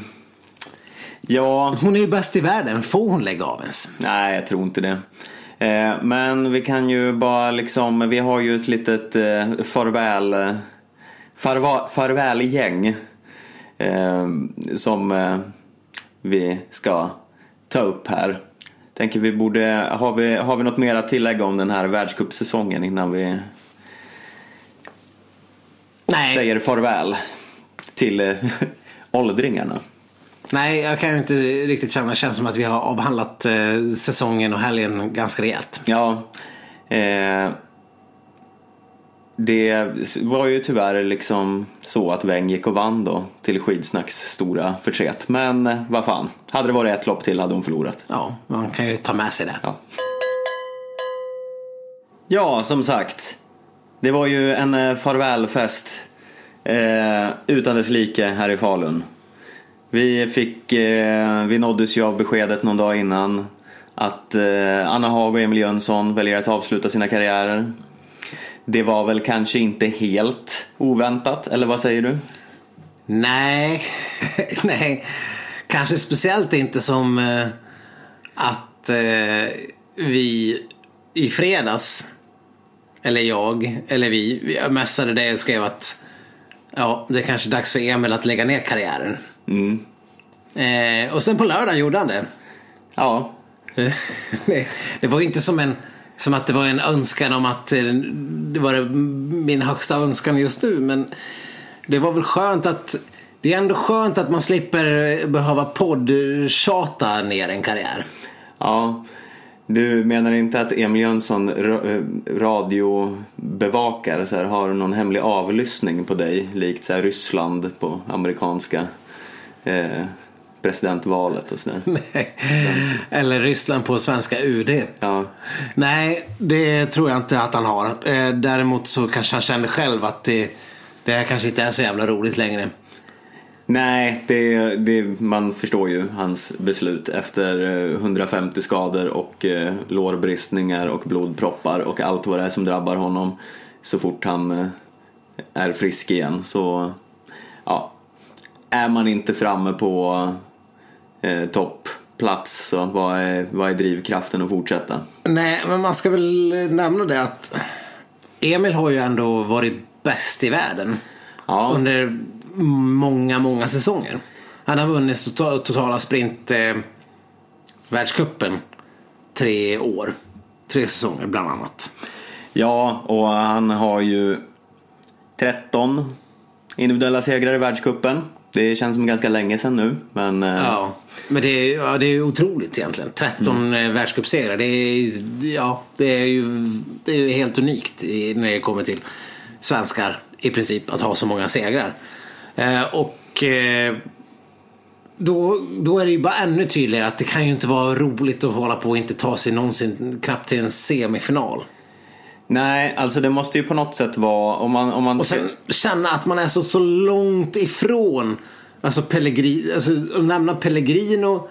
ja, Hon är ju bäst i världen. Får hon lägga av ens? nej jag tror inte det. Eh, men vi kan ju bara liksom, vi har ju ett litet eh, farväl, eh, farva, farvälgäng eh, som eh, vi ska ta upp här. Tänker vi borde, har vi, har vi något mer att tillägga om den här världscupsäsongen innan vi Nej, säger farväl till eh, åldringarna? Nej, jag kan inte riktigt känna. Det känns som att vi har avhandlat eh, säsongen och helgen ganska rejält. Ja. Eh, det var ju tyvärr liksom så att Weng gick och vann då till skidsnacks stora förtret. Men eh, vad fan, hade det varit ett lopp till hade hon förlorat. Ja, man kan ju ta med sig det. Ja. Ja, som sagt. Det var ju en eh, farvälfest eh, utan dess like här i Falun. Vi fick, eh, vi nåddes ju av beskedet någon dag innan att eh, Anna Haag och Emil Jönsson väljer att avsluta sina karriärer. Det var väl kanske inte helt oväntat, eller vad säger du? Nej, nej. Kanske speciellt inte som eh, att eh, vi i fredags, eller jag, eller vi, jag messade dig och skrev att ja, det är kanske är dags för Emil att lägga ner karriären. Eh, och sen på lördagen gjorde han det. Ja, det var ju inte som, en, som att det var en önskan om att eh, det var min högsta önskan just nu. Men det var väl skönt att det är ändå skönt att man slipper behöva poddtjata ner en karriär. Ja, du menar inte att Emil Jönsson eh, radiobevakar så här, har någon hemlig avlyssning på dig likt så här, Ryssland på amerikanska eh, presidentvalet och sådär? Nej. Eller Ryssland på svenska UD. Ja, Nej, det tror jag inte att han har. Eh, Däremot så kanske han känner själv att det, det här kanske inte är så jävla roligt längre. Nej, det, det, man förstår ju hans beslut efter eh, 150 skador och eh, lårbristningar och blodproppar och allt vad det är som drabbar honom så fort han eh, är frisk igen. Så ja, är man inte framme på eh, toppplats så vad är, vad är drivkraften att fortsätta? Nej, men man ska väl nämna det att Emil har ju ändå varit bäst i världen. Ja, Under många, många säsonger. Han har vunnit tota- totala sprint eh, världscupen tre år. Tre säsonger bland annat. ja och han har ju 13 individuella segrar i världscupen. Det känns som ganska länge sedan nu. Men, eh, Ja, men det är, ja, det är otroligt egentligen. 13 mm. världscupsegrar. Det är, ja, det är ju det är ju helt unikt när det kommer till svenskar i princip att ha så många segrar. Eh, och eh, då, då är det ju bara ännu tydligare att det kan ju inte vara roligt att hålla på och inte ta sig någonsin knappt till en semifinal. Nej, alltså det måste ju på något sätt vara om man... Om man... Och sen känna att man är så, så långt ifrån. Alltså, Pellegrini, alltså att nämna Pellegrino.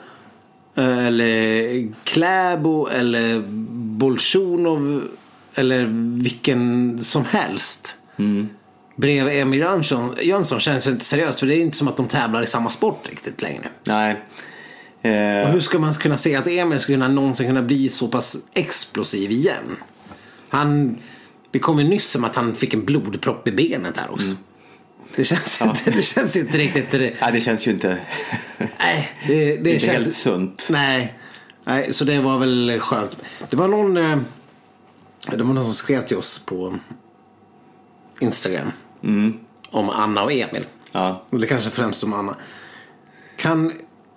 eh, Eller Kläbo eller Bolsjunov. Eller vilken som helst. Bredvid Emil Jönsson, Jönsson känns ju inte seriöst. För det är inte som att de tävlar i samma sport riktigt längre. Nej. Och Eh, hur ska man kunna se att Emil skulle kunna någonsin kunna bli så pass explosiv igen? Han, det kom ju nyss som att han fick en blodpropp i benet där också. Det, känns inte, det känns inte riktigt... Det, nej, det känns ju inte, nej, det, det inte känns... helt sunt. Nej. nej, så det var väl skönt. Det var någon, eh, det var någon som skrev till oss på Instagram. Om Anna och Emil. Ja. Eller kanske främst om Anna. Kan,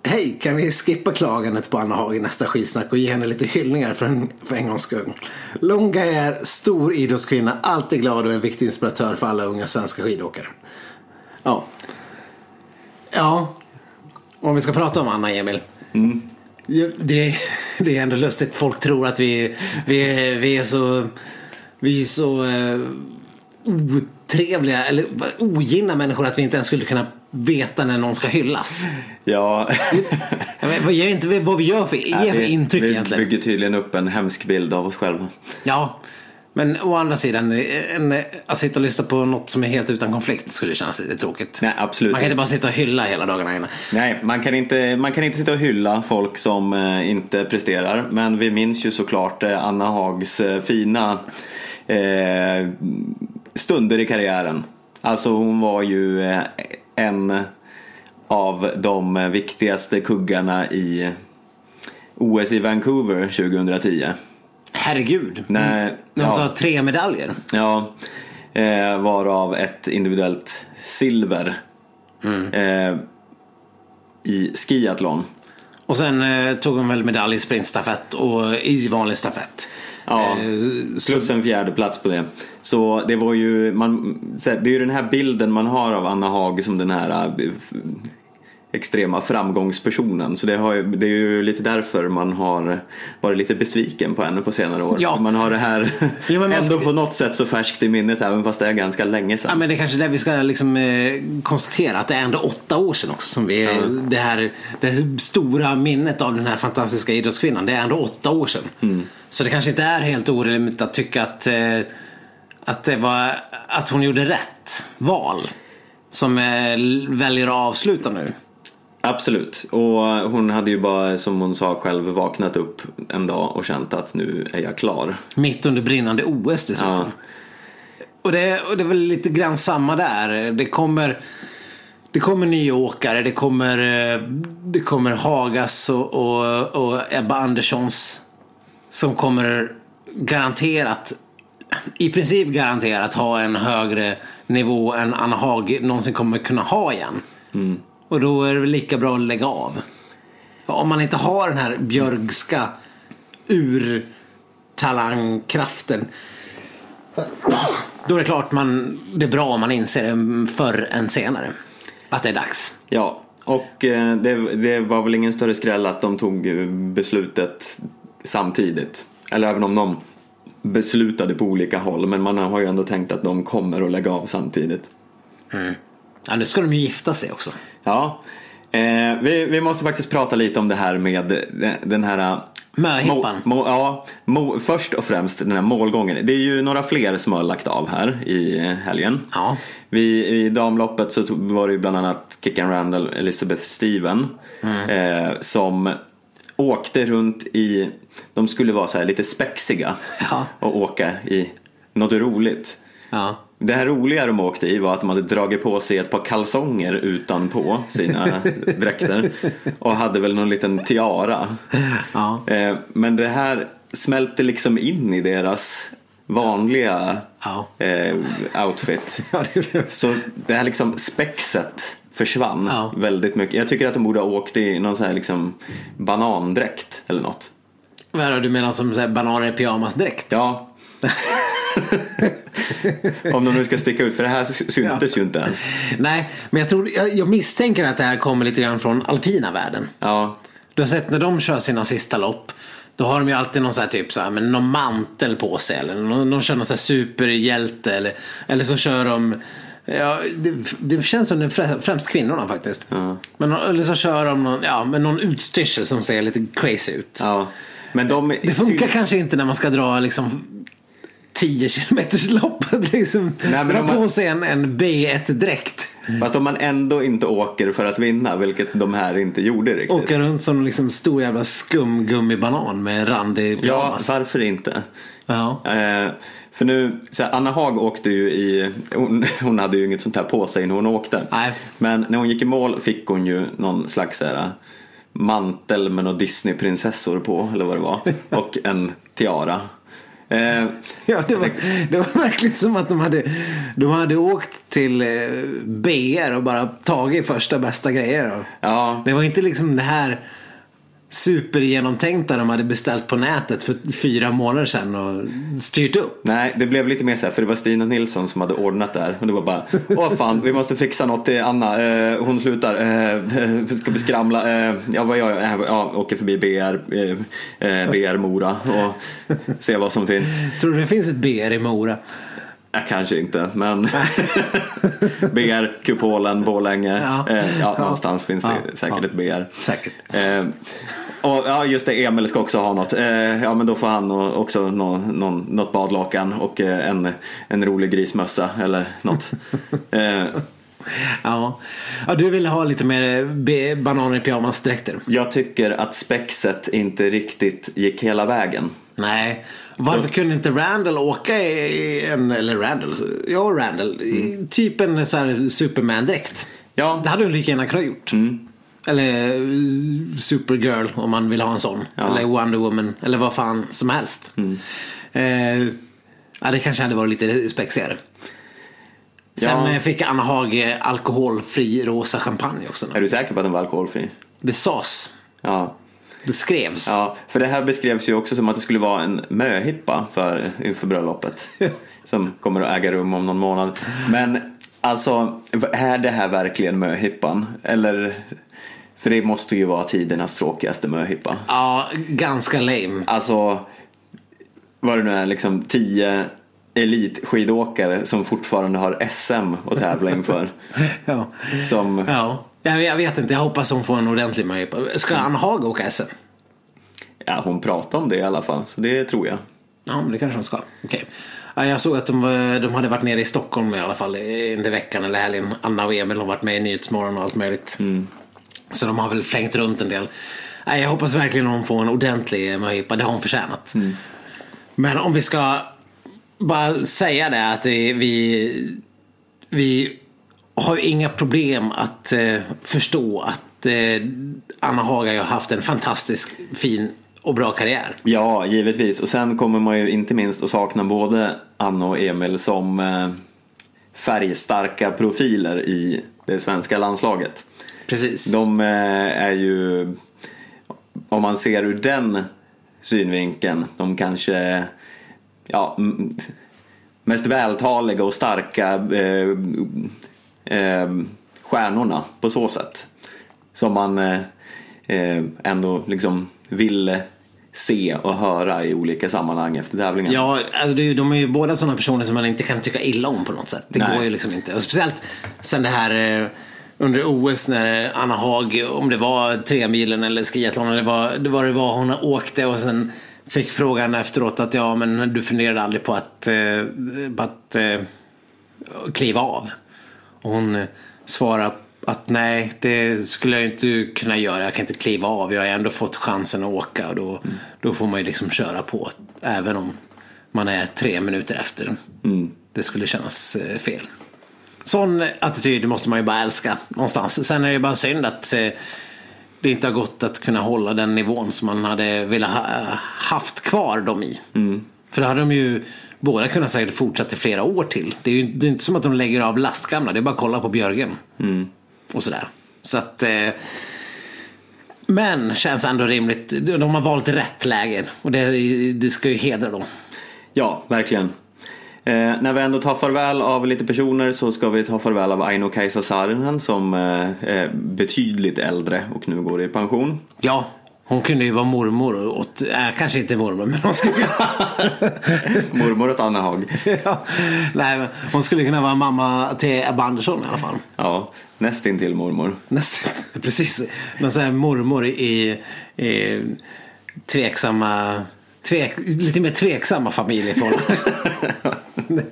hej, kan vi skippa klagandet på Anna Haag i nästa skitsnack och ge henne lite hyllningar för en, för en gångs skull? Lång är stor idrottskvinna, alltid glad och en viktig inspiratör för alla unga svenska skidåkare. Ja. Ja. Om vi ska prata om Anna Emil. Ja, Det, det är ändå lustigt. Folk tror att vi, vi, vi är så, vi är så eh, otrevliga eller ogina människor att vi inte ens skulle kunna veta när någon ska hyllas. Ja. Vet, vad, ger inte vad vi gör för, ger för vi, intryck vi egentligen. bygger tydligen upp en hemsk bild av oss själva. Ja, men å andra sidan, en, att sitta och lyssna på något som är helt utan konflikt skulle kännas lite tråkigt. Nej, absolut Man kan inte. bara sitta och hylla hela dagarna inne. Nej, man kan, inte, man kan inte sitta och hylla folk som eh, inte presterar. Men vi minns ju såklart eh, Anna Hags eh, fina eh, stunder i karriären. Alltså hon var ju en av de viktigaste kuggarna i OS i Vancouver 2010. Herregud. När, När de tar ja, tre medaljer. ja, eh, varav ett individuellt silver eh, i skiathlon. Och sen eh, tog hon väl medalj i sprintstafett och i vanlig stafett. Ja, Eh, plus en fjärde plats på det. Så det var ju, man, det är ju den här bilden man har av Anna Haag som den här f- extrema framgångspersonen. Så det, ju- det är ju lite därför man har varit lite besviken på henne på senare år. Ja. Man har det här Jo, ändå ska- på något sätt så färskt i minnet även fast det är ganska länge Ja, sedan. men det är kanske är det vi ska liksom, eh, konstatera. Att det är ändå åtta år sedan också. Som vi, det, här, det här stora minnet av den här fantastiska idrottskvinnan. Det är ändå åtta år sedan. Så det kanske inte är helt orimligt att tycka att, eh, att, det var, att hon gjorde rätt val. Som eh, väljer att avsluta nu. Absolut. Och hon hade ju bara, som hon sa själv, vaknat upp en dag och känt att nu är jag klar. Mitt under brinnande OS dessutom. Ja. Och, det, och det är väl lite grann samma där. Det kommer, det kommer nya åkare. Det kommer, eh, det kommer Hagas och, och, och Ebba Anderssons. Som kommer garanterat, i princip garanterat ha en högre nivå än Anna Haag någonsin kommer kunna ha igen. Och då är det väl lika bra att lägga av. Om man inte har den här björgska urtalangkraften. Då är det klart man, det är bra om man inser det förr än senare. Att det är dags. Ja, och eh, det, det var väl ingen större skräll att de tog beslutet samtidigt. Eller även om de beslutade på olika håll. Men man har ju ändå tänkt att de kommer att lägga av samtidigt. Ja, nu ska de ju gifta sig också. Ja, eh, vi, vi måste faktiskt prata lite om det här med den, här Möhippan. Må, må, ja, må, först och främst den här målgången. Det är ju några fler som har lagt av här i helgen. Ja. Vi, I damloppet så var det ju bland annat Kickan Randall, Elizabeth Steven eh, som åkte runt i, de skulle vara så här lite spexiga Ja. och åka i något roligt. Ja. Det här roliga de åkte i var att de hade dragit på sig ett par kalsonger utanpå sina dräkter och hade väl någon liten tiara. Ja. Eh, Men det här smälte liksom in i deras vanliga Ja. eh, outfit. Ja, det. Så det här liksom spexet försvann Ja. väldigt mycket. Jag tycker att de borde ha åkt i någon sån här liksom banandräkt eller något. Vad du menar som så här, bananer i pyjamasdräkt? Ja. Om de nu ska sticka ut, för det här syntes ju inte ens. Nej, men jag, tror, jag, jag misstänker att det här kommer lite grann från alpina världen. Ja, Du har sett när de kör sina sista lopp. Då har de ju alltid någon så här typ så här, men någon mantel på sig. Eller någon, de kör någon så här superhjälte. Eller, eller så kör de. Ja, det, det känns som det är frä- främst kvinnorna faktiskt. Men, eller så kör de någon, ja, med någon utstyrsel som ser lite crazy ut. ja. Men de... Det funkar kanske inte när man ska dra liksom 10 kilometers loppet. Liksom, men dra man- på sig en, en B1-dräkt. Fast om man ändå inte åker för att vinna, vilket de här inte gjorde riktigt. Åka runt som en liksom stor jävla skumgummibanan med randig Ja, pyjamas. varför inte? Ja. Eh, för nu, här, Anna Haag åkte ju i, hon, hon hade ju inget sånt här på sig när hon åkte. Nej. Men när hon gick i mål fick hon ju någon slags här, mantel med några Disneyprinsessor på, eller vad det var. Och en tiara. Eh, Ja, det var, det var verkligen som att de hade, de hade åkt till eh, BR och bara tagit första bästa grejer. Och ja, Det var inte liksom det här supergenomtänkta de hade beställt på nätet för fyra månader sedan och styrt upp. Nej, det blev lite mer så här, för det var Stina Nilsson som hade ordnat det här. Och det var bara, åh fan, vi måste fixa något till Anna. Eh, hon slutar, eh, ska vi skramla? Eh, ja, vad gör jag? Eh, ja, åker förbi BR, eh, eh, BR Mora och ser vad som finns. Tror du det finns ett BR i Mora? Ja, kanske inte, men BR, Kupolen, Borlänge. Ja. Eh, ja, någonstans finns det Ja. säkert ett BR. Säkert. Eh, och ja, just det, Emil ska också ha något. Eh, ja, men då får han också nå, någon, något badlakan och eh, en, en rolig grismössa eller något. Eh, Ja. ja, du ville ha lite mer B- bananer i pyjamasdräkter. jag tycker att spexet inte riktigt gick hela vägen. Nej. Varför kunde inte Randall åka i en, eller Randall, ja Randall, i typ en så här Superman-dräkt? Ja, Det hade hon lika gärna kunnat gjort. Eller eh, Supergirl om man vill ha en sån. Ja. Eller Wonder Woman. Eller vad fan som helst. Eh, ja, det kanske hade varit lite spexigare. Sen Ja. eh, fick Anna Haag eh, alkoholfri rosa champagne också. är du säker på att den var alkoholfri? Det sades. Ja. Det skrevs. Ja, för det här beskrevs ju också som att det skulle vara en möhippa för, inför bröllopet. som kommer att äga rum om någon månad. Men alltså, är det här verkligen möhippan? Eller, för det måste ju vara tidernas tråkigaste möhippa. Ja, ganska lame. Alltså, vad det nu är, liksom tio elitskidåkare som fortfarande har SM att tävla inför. Ja. Som, Ja, jag jag vet inte. Jag hoppas hon får en ordentlig möjlighet. Ska Anna Haag åka SM? ja, hon pratade om det i alla fall, så det tror jag. Ja, men det kanske de ska. Okej. Ja, jag såg att de, de hade varit nere i Stockholm i alla fall i- under veckan eller helgen. Anna och Emil har varit med i Nyhetsmorgon och allt möjligt. Så de har väl flängt runt en del. Jag hoppas verkligen att hon får en ordentlig möhippa. Det har hon förtjänat. Men om vi ska bara säga det att vi, vi, vi har ju inga problem att eh, förstå att eh, Anna Haga har haft en fantastisk fin och bra karriär. Ja, givetvis. Och sen kommer man ju inte minst att sakna både Anna och Emil som eh, färgstarka profiler i det svenska landslaget. Precis. De eh, är ju, om man ser ur den synvinkeln, de kanske ja, mest vältaliga och starka eh, eh, stjärnorna på så sätt. Som man eh, eh, ändå liksom vill se och höra i olika sammanhang efter tävlingen. Ja, alltså det är ju- de är ju båda sådana personer som man inte kan tycka illa om på något sätt. Det Nej. går ju liksom inte. Och speciellt sen det här eh, under OS när Anna Haag, om det var tre milen eller skiathlon eller vad det var, det var hon åkte och sen fick frågan efteråt att ja men du funderade aldrig på att, eh, på att eh, kliva av. Och hon eh, svarade att nej, det skulle jag inte kunna göra. Jag kan inte kliva av. Jag har ändå fått chansen att åka och då, då får man ju liksom köra på. Även om man är tre minuter efter. Det skulle kännas eh, fel. Sån attityd måste man ju bara älska någonstans. Sen är det bara synd att eh, det inte har gått att kunna hålla den nivån som man hade velat ha, haft kvar dem i. För då hade de ju båda kunnat säkert fortsätta i flera år till. Det är ju det är inte som att de lägger av lastgamla, det är bara att kolla på Björgen. Och sådär. Så att... Eh, men känns ändå rimligt. De har valt rätt läge och det, det ska ju hedra dem. Ja, verkligen. Eh, när vi ändå tar farväl av lite personer så ska vi ta farväl av Aino Kaisa Saarinen som eh, är betydligt äldre och nu går i pension. Ja, hon kunde ju vara mormor åt, äh, kanske inte mormor, men hon skulle Mormor åt Anna Haag. ja, nej, men hon skulle kunna vara mamma till Ebba Andersson i alla fall. Ja, nästintill mormor. Nästan, precis. Någon sån här mormor i, i tveksamma, tvek, lite mer tveksamma familjeförhållanden.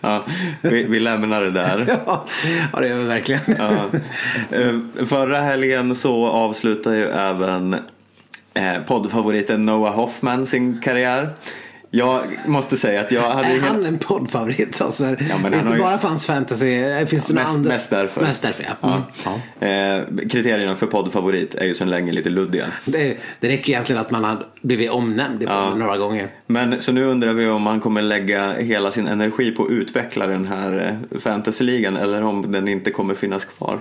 Ja, vi, vi lämnar det där. ja, ja, det gör vi verkligen. Ja. Eh, Förra helgen så avslutar ju även eh, poddfavoriten Noah Hoffman sin karriär. Jag måste säga att jag hade Är ingen... han en poddfavorit? Alltså, Ja, inte ju- bara för hans fantasy, finns det några Mest, andra? mest därför. Mest därför, ja. Mm. ja. Eh, kriterierna för poddfavorit är ju sedan länge lite luddiga. Det, det räcker egentligen att man har blivit omnämnd i podden Ja. några gånger. Men så nu undrar vi om man kommer lägga hela sin energi på att utveckla den här eh, fantasyligan eller om den inte kommer finnas kvar.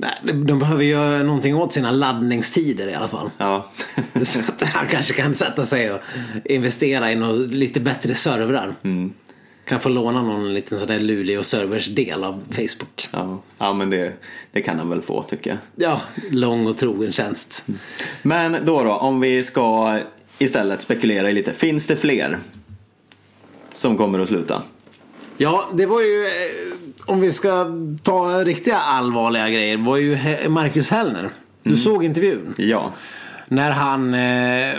Nej, de behöver göra någonting åt sina laddningstider i alla fall. Ja, Så att han kanske kan sätta sig och investera i något lite bättre servrar. Mm. Kan få låna någon liten sån där Luleå servers del av Facebook. ja. ja men det, det kan han väl få tycker jag. Ja, lång och trogen tjänst. Men då då, om vi ska istället spekulera i lite. Finns det fler som kommer att sluta? Ja, det var ju, eh, om vi ska ta riktiga allvarliga grejer, var ju Marcus Hellner. Du Mm. såg intervjun? Ja. När han eh,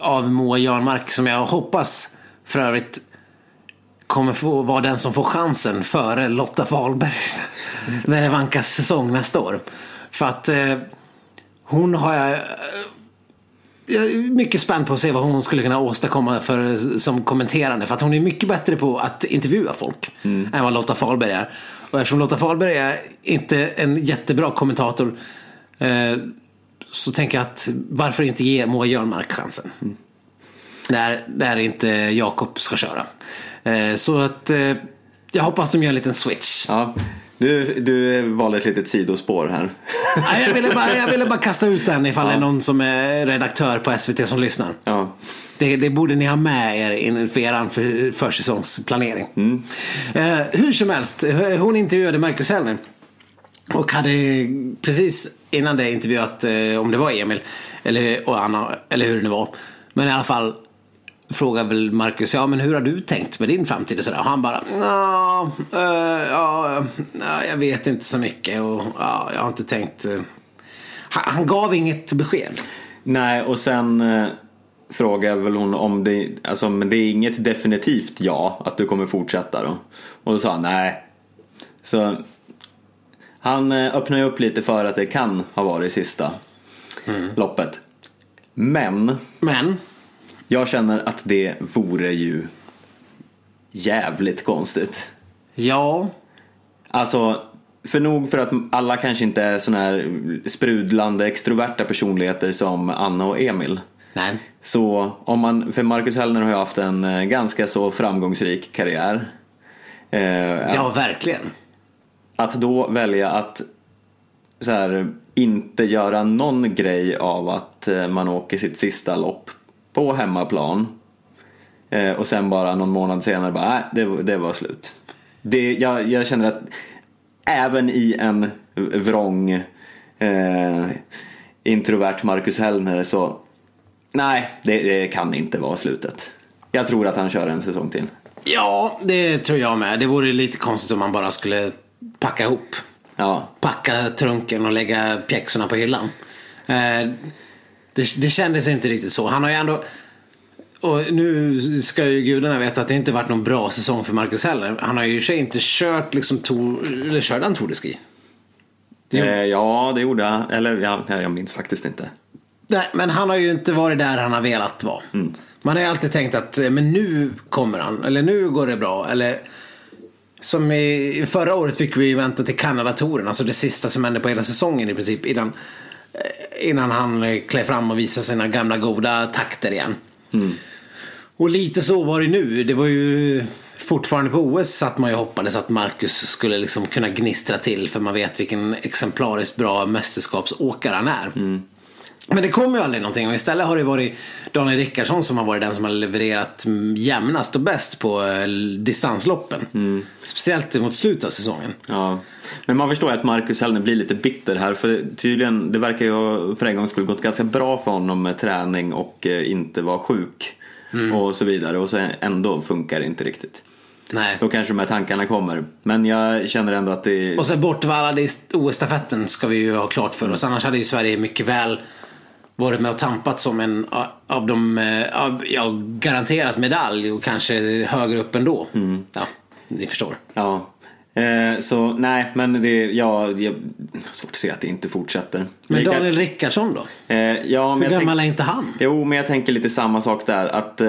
av Moa Jarnmark, som jag hoppas för övrigt kommer få vara den som får chansen före Lotta Wahlberg. när det vankas säsong nästa år. För att eh, hon har jag... Jag är mycket spänd på att se vad hon skulle kunna åstadkomma för, som kommenterande. För att hon är mycket bättre på att intervjua folk än vad Lotta Fahlberg är. Och eftersom Lotta Fahlberg är inte en jättebra kommentator eh, så tänker jag att varför inte ge Moa Jörnmark chansen? När, när inte Jakob ska köra. Eh, så att eh, jag hoppas de gör en liten switch. ja. Du, du valde ett litet sidospår här. Nej, jag, ville bara, jag ville bara kasta ut den ifall det är någon som är redaktör på SVT som lyssnar. Ja. Det, det borde ni ha med er inför er för, försäsongsplanering. Eh, hur som helst, hon intervjuade Marcus Hellner. Och hade precis innan det intervjuat, eh, om det var Emil eller, och Anna, eller hur det nu var. Men i alla fall frågade väl Marcus, ja men hur har du tänkt med din framtid och sådär. Och han bara, ja, eh, ja, ja, jag vet inte så mycket och ja, jag har inte tänkt. eh." han, han gav inget besked. Nej, och sen eh, frågar väl hon om det, alltså men det är inget definitivt ja att du kommer fortsätta då. Och då sa han nej. Så han öppnar ju upp lite för att det kan ha varit sista loppet. Men Men, jag känner att det vore ju jävligt konstigt. ja, Alltså, för nog för att alla kanske inte är såna här sprudlande extroverta personligheter som Anna och Emil. nej. Så om man, för Marcus Hellner har ju haft en eh, ganska så framgångsrik karriär. Eh, Ja, verkligen. Att då välja att så här, inte göra någon grej av att eh, man åker sitt sista lopp på hemmaplan eh, och sen bara någon månad senare bara, nej, det, var- det var slut. Det, jag, jag känner att även i en vrång eh, introvert Marcus Hellner så nej, det, det kan inte vara slutet. Jag tror att han kör en säsong till. Ja, det tror jag med. Det vore lite konstigt om man bara skulle packa ihop. Ja, Packa trunken och lägga pjäxorna på hyllan. Eh, det, det kändes inte riktigt så. Han har ju ändå... Och nu ska ju gudarna veta att det inte varit någon bra säsong för Marcus heller. Han har ju i sig inte kört liksom Tour... Eller körde han Tour de Ski? eh, ja det gjorde han. Eller ja, jag minns faktiskt inte. Nej, men han har ju inte varit där han har velat vara. Man har ju alltid tänkt att eh, men nu kommer han, eller nu går det bra. Eller som i förra året fick vi ju vänta till Kanada-touren, alltså det sista som hände på hela säsongen i princip. Innan, innan han eh, klev fram och visade sina gamla goda takter igen. Och lite så var det nu. Det var ju fortfarande på OS satt man ju hoppades att Marcus skulle liksom kunna gnistra till för man vet vilken exemplariskt bra mästerskapsåkare han är. Men det kom ju aldrig någonting och istället har det varit Daniel Rickardsson som har varit den som har levererat jämnast och bäst på eh, distansloppen. Speciellt mot slutet av säsongen. Ja. Men man förstår ju att Marcus Hellner blir lite bitter här för tydligen, det verkar ju för en gång skulle gått ganska bra för honom med träning och eh, inte vara sjuk. Och så vidare och så ändå funkar det inte riktigt. Nej. Då kanske de här tankarna kommer. Men jag känner ändå att det... Och sen bortvallade i OS-stafetten ska vi ju ha klart för oss. Annars hade ju Sverige mycket väl varit med och tampat som en av de, eh, av, ja, garanterat medalj och kanske högre upp ändå. Ja, ni förstår. Ja. Eh, så nej, men det, ja, jag svårt att se att det inte fortsätter. Men Daniel Rickardsson då? Eh, ja, men Hur gammal tänk- är inte han? Jo, men jag tänker lite samma sak där. Att, eh,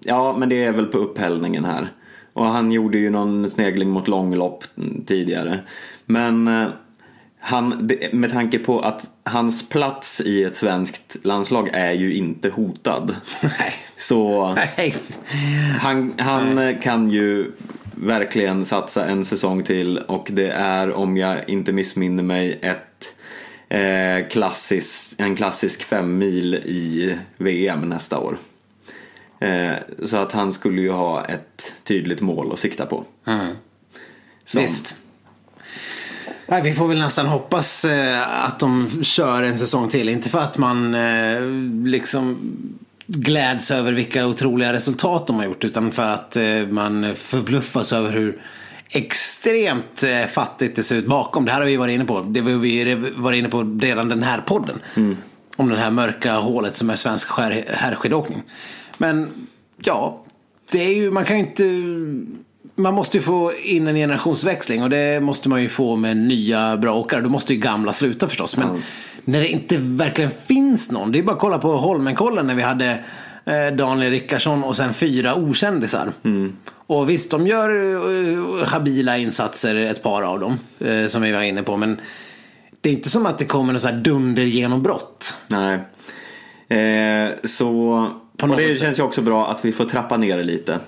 ja, men det är väl på upphällningen här. Och han gjorde ju någon snegling mot långlopp mm, tidigare. Men eh, han, med tanke på att hans plats i ett svenskt landslag är ju inte hotad. Nej. Så Nej. han, han kan ju verkligen satsa en säsong till och det är om jag inte missminner mig ett eh, klassisk, en klassisk fem mil i VM nästa år. Eh, så att han skulle ju ha ett tydligt mål att sikta på. Som- Visst. Nej, vi får väl nästan hoppas eh, att de kör en säsong till. Inte för att man eh, liksom gläds över vilka otroliga resultat de har gjort. Utan för att eh, man förbluffas över hur extremt fattigt det ser ut bakom. Det här har vi varit inne på. Det har vi varit inne på redan den här podden. Om det här mörka hålet som är svensk herrskidåkning. Men ja, det är ju, man kan ju inte man måste ju få in en generationsväxling och det måste man ju få med nya bra åkare. Då måste ju gamla sluta förstås. Men när det inte verkligen finns någon. Det är bara att kolla på Holmenkollen när vi hade eh, Daniel Rickardsson och sen fyra okändisar. Och visst, de gör eh, habila insatser, ett par av dem. eh, Som vi var inne på. Men det är inte som att det kommer något så här dundergenombrott. Nej. Eh, så, På och det sätt. känns ju också bra att vi får trappa ner det lite.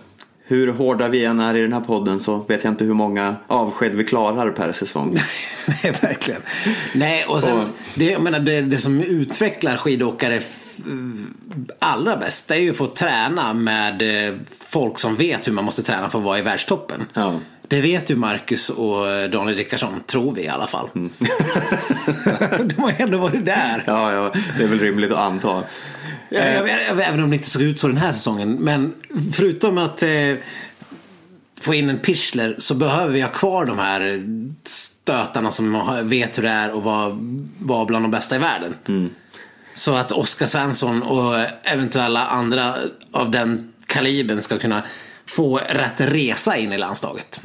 Hur hårda vi än är i den här podden så vet jag inte hur många avsked vi klarar per säsong. Nej, verkligen. Nej, och sen, Och- det, jag menar, det, det som utvecklar skidåkare allra bäst, är ju att få träna med eh, folk som vet hur man måste träna för att vara i världstoppen. Ja. Det vet ju Marcus och eh, Daniel Rickardsson, tror vi i alla fall. Mm. De har ju ändå varit där. Ja, ja, det är väl rimligt att anta. Ja, jag, jag, även om det inte såg ut så den här säsongen. Men förutom att eh, få in en Pichler så behöver vi ha kvar de här stötarna som vet hur det är att vara, vara bland de bästa i världen. Så att Oskar Svensson och eventuella andra av den kalibern ska kunna få rätt resa in i landslaget.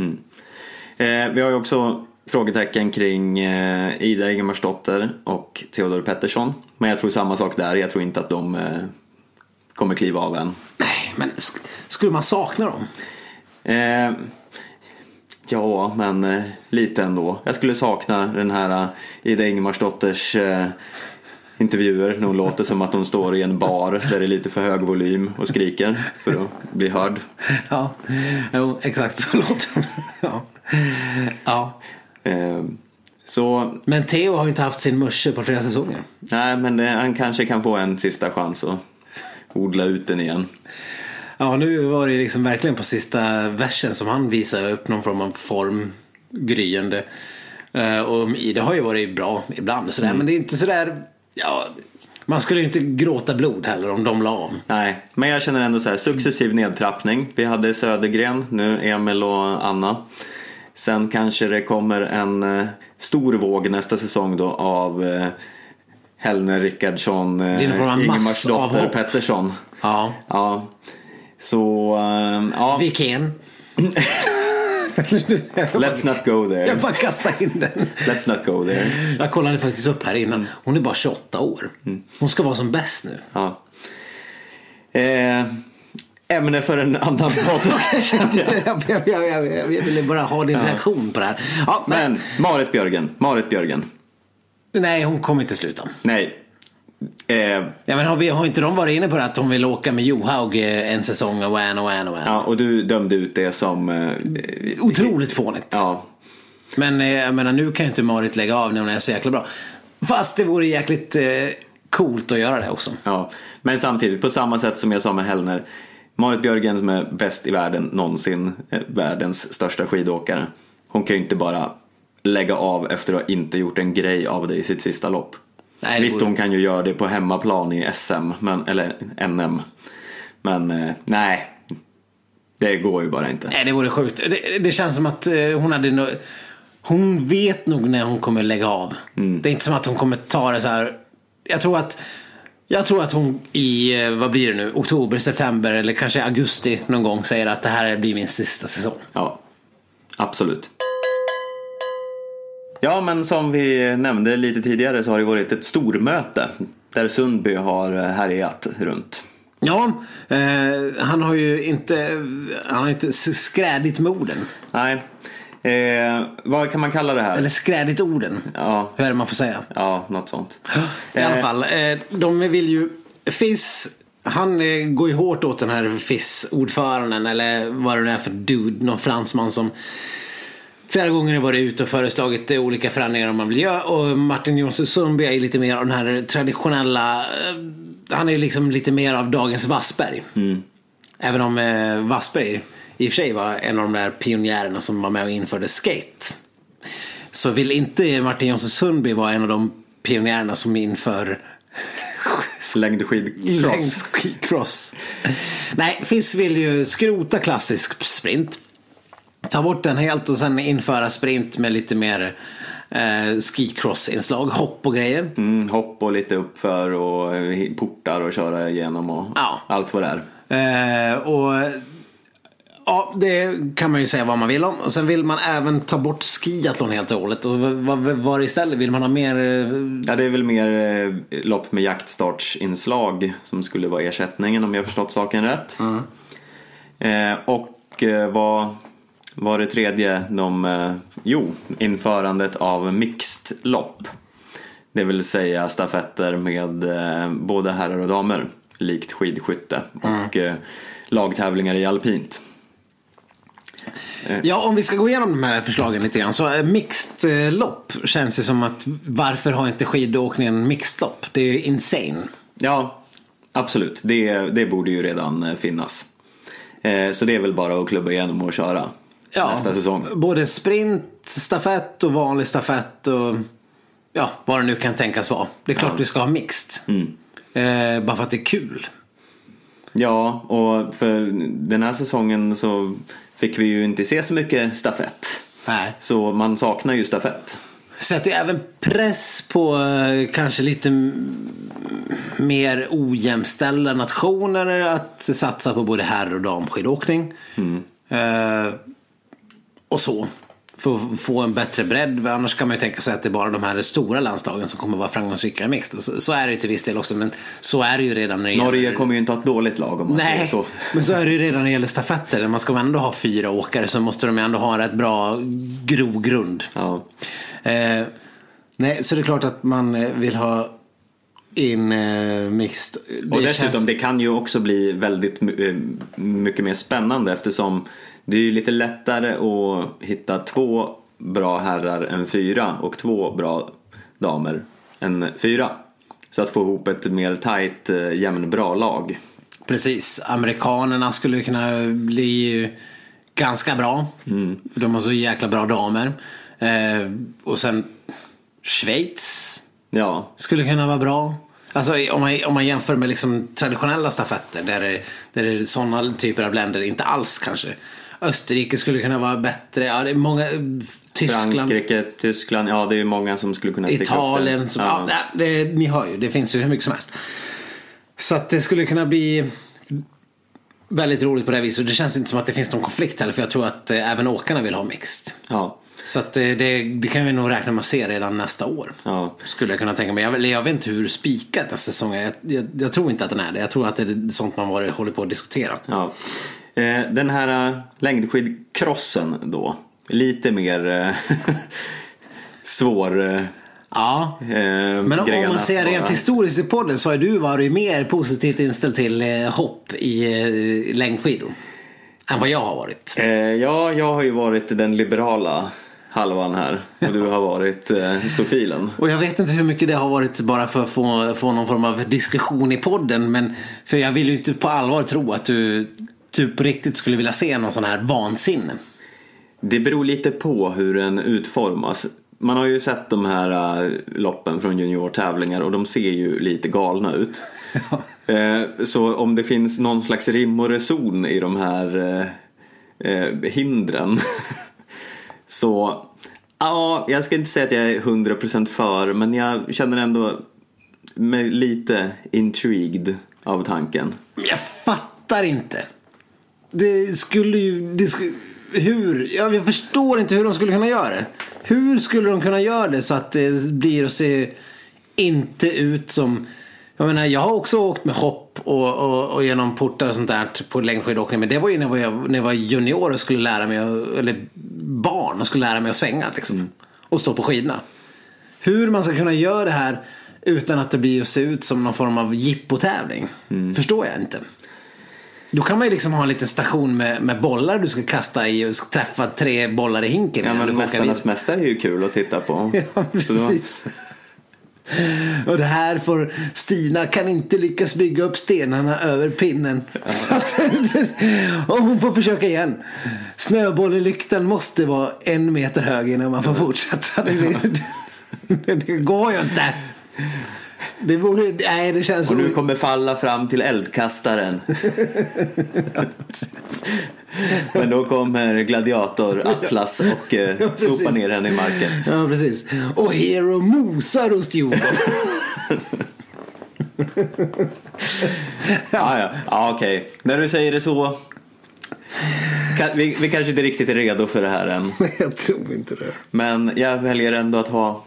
Eh, vi har ju också frågetecken kring eh, Ida Ingemarsdotter och Theodor Pettersson. Men jag tror samma sak där. Jag tror inte att de eh, kommer kliva av än. Nej, men sk- skulle man sakna dem? Eh, ja, men eh, lite ändå. Jag skulle sakna den här eh, Ida Ingemarsdotters intervjuer när hon låter som att hon står i en bar där det är lite för hög volym och skriker för att bli hörd. Ja, jo, exakt så låter det. ja. ja. Eh, så Men Theo har ju inte haft sin musche på flera säsonger. nej, men det, han kanske kan få en sista chans att odla ut den igen. Ja, nu var det liksom verkligen på sista versen som han visade upp någon form av form, gryende. Eh, Och Ida har ju varit bra ibland sådär, men det är inte sådär, ja, man skulle ju inte gråta blod heller om de la om. Nej, men jag känner ändå så här successiv nedtrappning. Vi hade Södergren, nu Emil och Anna. Sen kanske det kommer en eh, stor våg nästa säsong då av eh, Hellner, Rickardsson, eh, Ingemarsdotter. Pettersson. Ja. Ja, så eh, ja, Vilken? let's not go there. Jag bara kastade in den. Let's not go there. Jag kollade faktiskt upp här innan. Hon är bara 28 år. Hon ska vara som bäst nu. Ja. Eh, ämne för en annan podd. jag, jag, jag, jag, ville bara ha din reaktion på det här. Ja, men, Men Marit Björgen, Marit Björgen. nej, hon kommer inte sluta. Nej, Eh, Ja, men har, vi, har inte de varit inne på det att de vill åka med Johaug eh, en säsong och en och en och en? ja, och du dömde ut det som... Eh, Otroligt fånigt. ja, Men eh, jag menar, nu kan ju inte Marit lägga av när hon är så jäkla bra. Fast det vore jäkligt eh, coolt att göra det också. ja. Men samtidigt, på samma sätt som jag sa med Hellner. Marit Björgen som är bäst i världen någonsin, eh, världens största skidåkare. Hon kan ju inte bara lägga av efter att ha inte gjort en grej av det i sitt sista lopp. Nej, Visst, hon kan ju göra det på hemmaplan i SM, men, eller NM. Men eh, nej, det går ju bara inte. Nej, det vore sjukt. Det, det känns som att eh, hon hade no Hon vet nog när hon kommer lägga av. Det är inte som att hon kommer ta det så här. Jag tror att jag tror att hon i, eh, vad blir det nu, oktober, september eller kanske augusti någon gång säger att det här blir min sista säsong. Ja, absolut. Ja, men som vi nämnde lite tidigare så har det varit ett stormöte där Sundby har härjat runt. Ja, eh, han har ju inte, han har inte s- skrädit med orden. Nej, eh, vad kan man kalla det här? Eller skrädit orden. Ja, Hur är det man får säga? ja något sånt. I alla Eh, fall, eh, de vill ju... FIS, han eh, går ju hårt åt den här FIS-ordföranden eller vad det nu är för dude, någon fransman som flera gånger har varit ute och föreslagit eh, olika förändringar om man vill göra. Och Martin Jonsson Sundby är lite mer av den här traditionella, han är liksom lite mer av dagens Wassberg. Även om eh, Wassberg i och för sig var en av de där pionjärerna som var med och införde skate. Så vill inte Martin Jonsson Sundby vara en av de pionjärerna som inför Slängd skidcross. längdskidcross. Nej, FIS vill ju skrota klassisk sprint. Ta bort den helt och sen införa sprint med lite mer eh, skicross-inslag, hopp och grejer. Mm, hopp och lite uppför och eh, portar och köra igenom och Ja. allt vad det är. Eh, och Ja, det kan man ju säga vad man vill om. Och sen vill man även ta bort skiathlon helt och hållet. Och vad var istället? Vill man ha mer... eh, Ja, det är väl mer eh, lopp med jaktstartsinslag som skulle vara ersättningen om jag förstått saken rätt. Eh, och eh, vad var det tredje? De, eh, jo, införandet av mixed lopp. Det vill säga stafetter med eh, både herrar och damer, likt skidskytte. Och eh, lagtävlingar i alpint. Ja, om vi ska gå igenom de här förslagen lite grann. Så eh, mixed eh, lopp känns ju som att varför har inte skidåkningen mixed lopp? Det är ju insane. Ja, absolut. Det, det borde ju redan eh, finnas. Eh, så det är väl bara att klubba igenom och köra Ja, nästa säsong. Både sprint, stafett och vanlig stafett och ja, vad det nu kan tänkas vara. Det är klart vi ska ha mixed. Mm. Eh, bara för att det är kul. Ja, och för den här säsongen så fick vi ju inte se så mycket stafett. Nej. Så man saknar ju stafett. Sätter ju även press på eh, kanske lite mer ojämställda nationer att satsa på både herr och damskidåkning. Eh, och så. För att få en bättre bredd. Annars kan man ju tänka sig att det är bara de här stora landslagen som kommer vara framgångsrika i mixed. Så, så är det ju till viss del också. Men så är det ju redan när det Norge gäller... kommer ju inte ha ett dåligt lag om man säger Nej, så. men så är det ju redan när det gäller stafetter. Man ska ändå ha fyra åkare så måste de ju ändå ha en rätt bra grogrund. Ja. Eh, nej, så det är klart att man eh, vill ha in eh, mixed. Det Och dessutom, känns- det kan ju också bli väldigt eh, mycket mer spännande eftersom det är ju lite lättare att hitta två bra herrar än fyra och två bra damer än fyra. Så att få ihop ett mer tajt, eh, jämnbra lag. Precis, amerikanerna skulle kunna bli ganska bra. De har så jäkla bra damer. Eh, och sen Schweiz Ja, skulle kunna vara bra. Alltså om man, om man jämför med liksom traditionella stafetter där det, där det är sådana typer av länder inte alls kanske. Österrike skulle kunna vara bättre. Ja, det är många. Tyskland. Frankrike, Tyskland, ja det är ju många som skulle kunna sticka upp Italien. Som, ja. det, det, ni hör ju, det finns ju hur mycket som helst. Så att det skulle kunna bli väldigt roligt på det här viset. Och det känns inte som att det finns någon konflikt heller. För jag tror att eh, även åkarna vill ha mixed. ja. Så att eh, det, det kan vi nog räkna med att se redan nästa år. Ja. Skulle jag kunna tänka mig. Jag, jag vet inte hur spikad nästa säsong är. Jag, jag, jag tror inte att den är det. Jag tror att det är sånt man var, håller på att diskutera. Ja. Eh, Den här eh, längdskidcrossen då, lite mer eh, svår, Ja. eh, Men om, man ser rent historiskt i podden så har du varit mer positivt inställd till hopp i längdskidor. Än vad jag har varit. Eh, ja, jag har ju varit den liberala halvan här och du har varit eh, stofilen. Och jag vet inte hur mycket det har varit bara för att få, få någon form av diskussion i podden. Men för jag vill ju inte på allvar tro att du typ riktigt skulle vilja se någon sån här vansinne. Det beror lite på hur den utformas. Man har ju sett de här äh, loppen från juniortävlingar och de ser ju lite galna ut. Eh, så om det finns någon slags rim och reson i de här eh, eh, hindren så ja, jag ska inte säga att jag är 100% för men jag känner ändå mig lite intrigued av tanken. Jag fattar inte. Det skulle ju... Det skulle, hur? Ja, jag förstår inte hur de skulle kunna göra det. Hur skulle de kunna göra det så att det blir att se inte ut som... Jag menar, jag har också åkt med hopp och, och, och genom portar och sånt där på längdskidåkning. Men det var ju när jag, när jag var junior och skulle lära mig, eller barn och skulle lära mig att svänga liksom. Och stå på skidorna. Hur man ska kunna göra det här utan att det blir att se ut som någon form av jippotävling. Förstår jag inte. Då kan man ju liksom ha en liten station med, med bollar du ska kasta i och träffa tre bollar i hinken. Ja men Mästarnas mästare är ju kul att titta på. Ja, precis. Och det här får Stina kan inte lyckas bygga upp stenarna över pinnen. Så att, och hon får försöka igen. Snöbollelyktan måste vara en meter hög innan man får fortsätta. Det, det, det går ju inte. Det vore, nej det känns Och så. du kommer falla fram till eldkastaren. Men då kommer gladiator Atlas och eh, Ja, sopar ner henne i marken. Ja, precis. Och Hero mosar hos Djurgården. Ja, ja, ja okej. När du säger det så. Vi, vi kanske inte riktigt är redo för det här än. Jag tror inte det. Men jag väljer ändå att ha,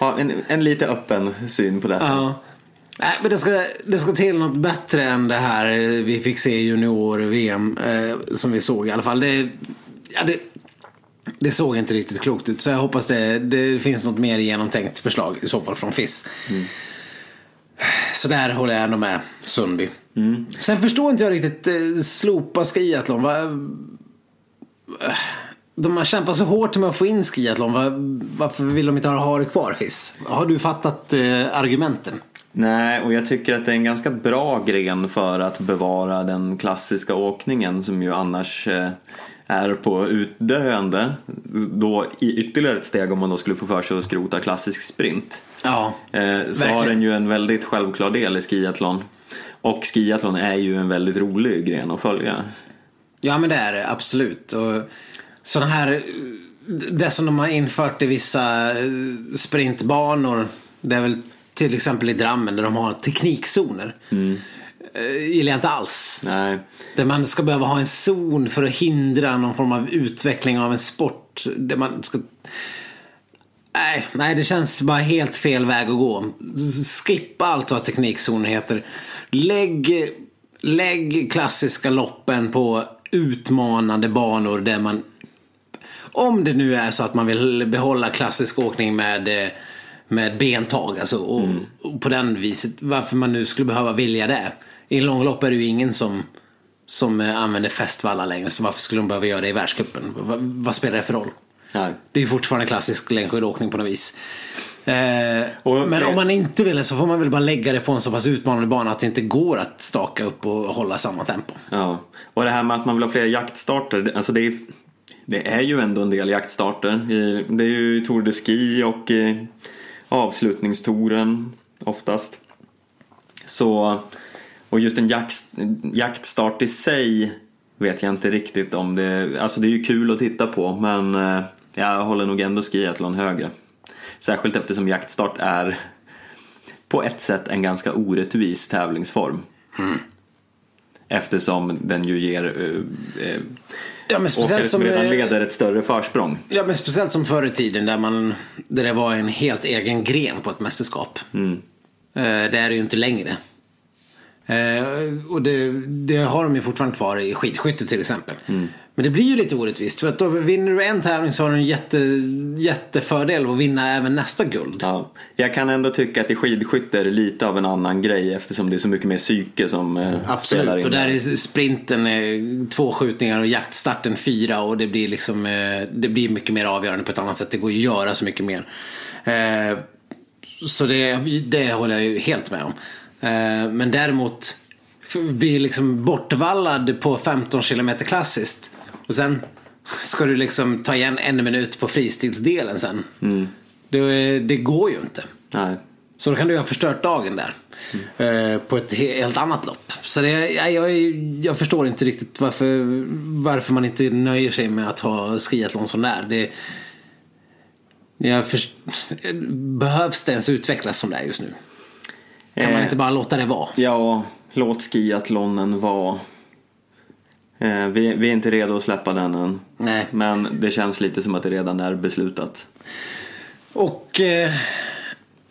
ha en, en lite öppen syn på detta. Ja. Nej, men det ska, det ska till något bättre än det här vi fick se i junior-VM. Eh, som vi såg i alla fall. Det, ja, det, det såg inte riktigt klokt ut. Så jag hoppas det, det finns något mer genomtänkt förslag i så fall från FIS. Så där håller jag ändå med Sundby. Sen förstår inte jag riktigt eh, slopa skiathlon. Va, eh, de har kämpat så hårt med att få in skiathlon. Va, varför vill de inte ha det kvar FIS? Har du fattat eh, argumenten? Nej, och jag tycker att det är en ganska bra gren för att bevara den klassiska åkningen som ju annars eh, är på utdöende. Då i ytterligare ett steg om man då skulle få för sig att skrota klassisk sprint. Ja, Eh, så Verkligen. har den ju en väldigt självklar del i skiathlon. Och skiathlon är ju en väldigt rolig gren att följa. ja men det är det absolut. Och sådana här, det som de har infört i vissa eh, sprintbanor. Det är väl till exempel i Drammen där de har teknikzoner. Eh, gillar jag inte alls. Nej, Där man ska behöva ha en zon för att hindra någon form av utveckling av en sport. Där man ska... Nej, nej, det känns bara helt fel väg att gå. Skippa allt vad teknikzoner heter. Lägg, lägg klassiska loppen på utmanande banor där man om det nu är så att man vill behålla klassisk åkning med, eh, med bentag alltså, och, och på den viset, varför man nu skulle behöva vilja det. I långlopp är det ju ingen som, som eh, använder fästvallar längre, så varför skulle de behöva göra det i världscupen? Va, vad spelar det för roll? nej. Det är fortfarande klassisk längdskidåkning på något vis. Eh, men om man inte vill så får man väl bara lägga det på en så pass utmanande bana att det inte går att staka upp och hålla samma tempo. Ja, och det här med att man vill ha fler jaktstarter, alltså det är, det är ju ändå en del jaktstarter. Det är ju Tour de Ski och avslutningstouren oftast. Så, och just en jakt, jaktstart i sig vet jag inte riktigt om det, alltså det är ju kul att titta på men eh, jag håller nog ändå skiathlon högre. Särskilt eftersom jaktstart är på ett sätt en ganska orättvis tävlingsform. Eftersom den ju ger eh, eh, Ja, men åkare speciellt som som, redan eh, leder ett större försprång. Ja, men speciellt som förr i tiden där, man, där det var en helt egen gren på ett mästerskap. Mm. Eh, det är det ju inte längre. Eh, och det, det har de ju fortfarande kvar i skidskytte till exempel. Mm. Men det blir ju lite orättvist. För att då vinner du en tävling så har du en jätte, jättefördel att vinna även nästa guld. Ja, jag kan ändå tycka att i skidskytte är det lite av en annan grej eftersom det är så mycket mer psyke som eh, spelar Absolut, in. och där är sprinten eh, två skjutningar och jaktstarten fyra och det blir liksom eh, det blir mycket mer avgörande på ett annat sätt. Det går ju att göra så mycket mer. Eh, så det, det håller jag ju helt med om. Eh, men däremot blir liksom bortvallad på 15 km klassiskt och sen ska du liksom ta igen en minut på fristilsdelen sen. Det, det går ju inte. Nej. Så då kan du ha förstört dagen där. Eh, på ett he- helt annat lopp. Så det, jag, jag, jag förstår inte riktigt varför, varför man inte nöjer sig med att ha skiathlon som det är. Det, först, behövs det ens utvecklas som det är just nu? Kan man Eh, inte bara låta det vara? Ja, låt skiathlonen vara. Eh, vi, vi är inte redo att släppa den än. Nej. Men det känns lite som att det redan är beslutat. Och eh,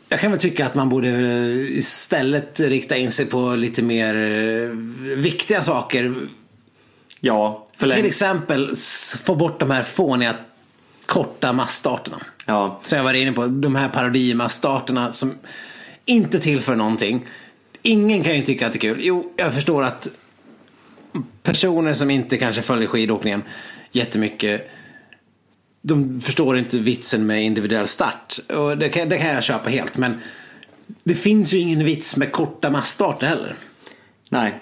jag kan väl tycka att man borde eh, istället rikta in sig på lite mer eh, viktiga saker. Ja, förläng... Till exempel få bort de här fåniga korta massstarterna. Ja, Som jag var inne på, de här parodimassstarterna som inte tillför någonting. Ingen kan ju tycka att det är kul. Jo, jag förstår att personer som inte kanske följer skidåkningen jättemycket de förstår inte vitsen med individuell start. Och det kan, det kan jag köpa helt. Men det finns ju ingen vits med korta massstarter heller. nej.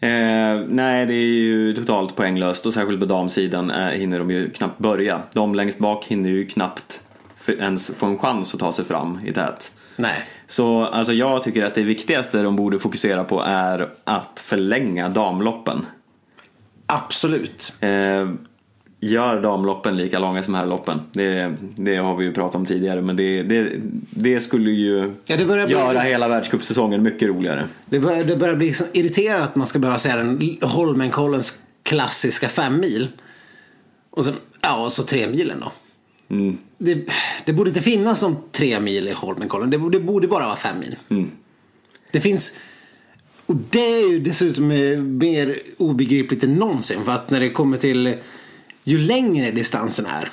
Eh, nej, det är ju totalt poänglöst och särskilt på damsidan eh, hinner de ju knappt börja. De längst bak hinner ju knappt ens få en chans att ta sig fram i tät. Nej. Så alltså, jag tycker att det viktigaste de borde fokusera på är att förlänga damloppen. Absolut. Eh, gör damloppen lika långa som herrloppen. Det, det har vi ju pratat om tidigare men det, det, det skulle ju Ja, det börjar bli- göra hela världscupsäsongen mycket roligare. Det börjar, det börjar bli irriterande att man ska behöva säga den Holmenkollens klassiska fem mil. Och så, ja, och så tre milen då. Det, det borde inte finnas någon tre mil i Holmenkollen. Det, borde- det borde bara vara fem mil. Det finns... Och det är ju dessutom eh, mer obegripligt än någonsin. För att när det kommer till ju längre distansen är.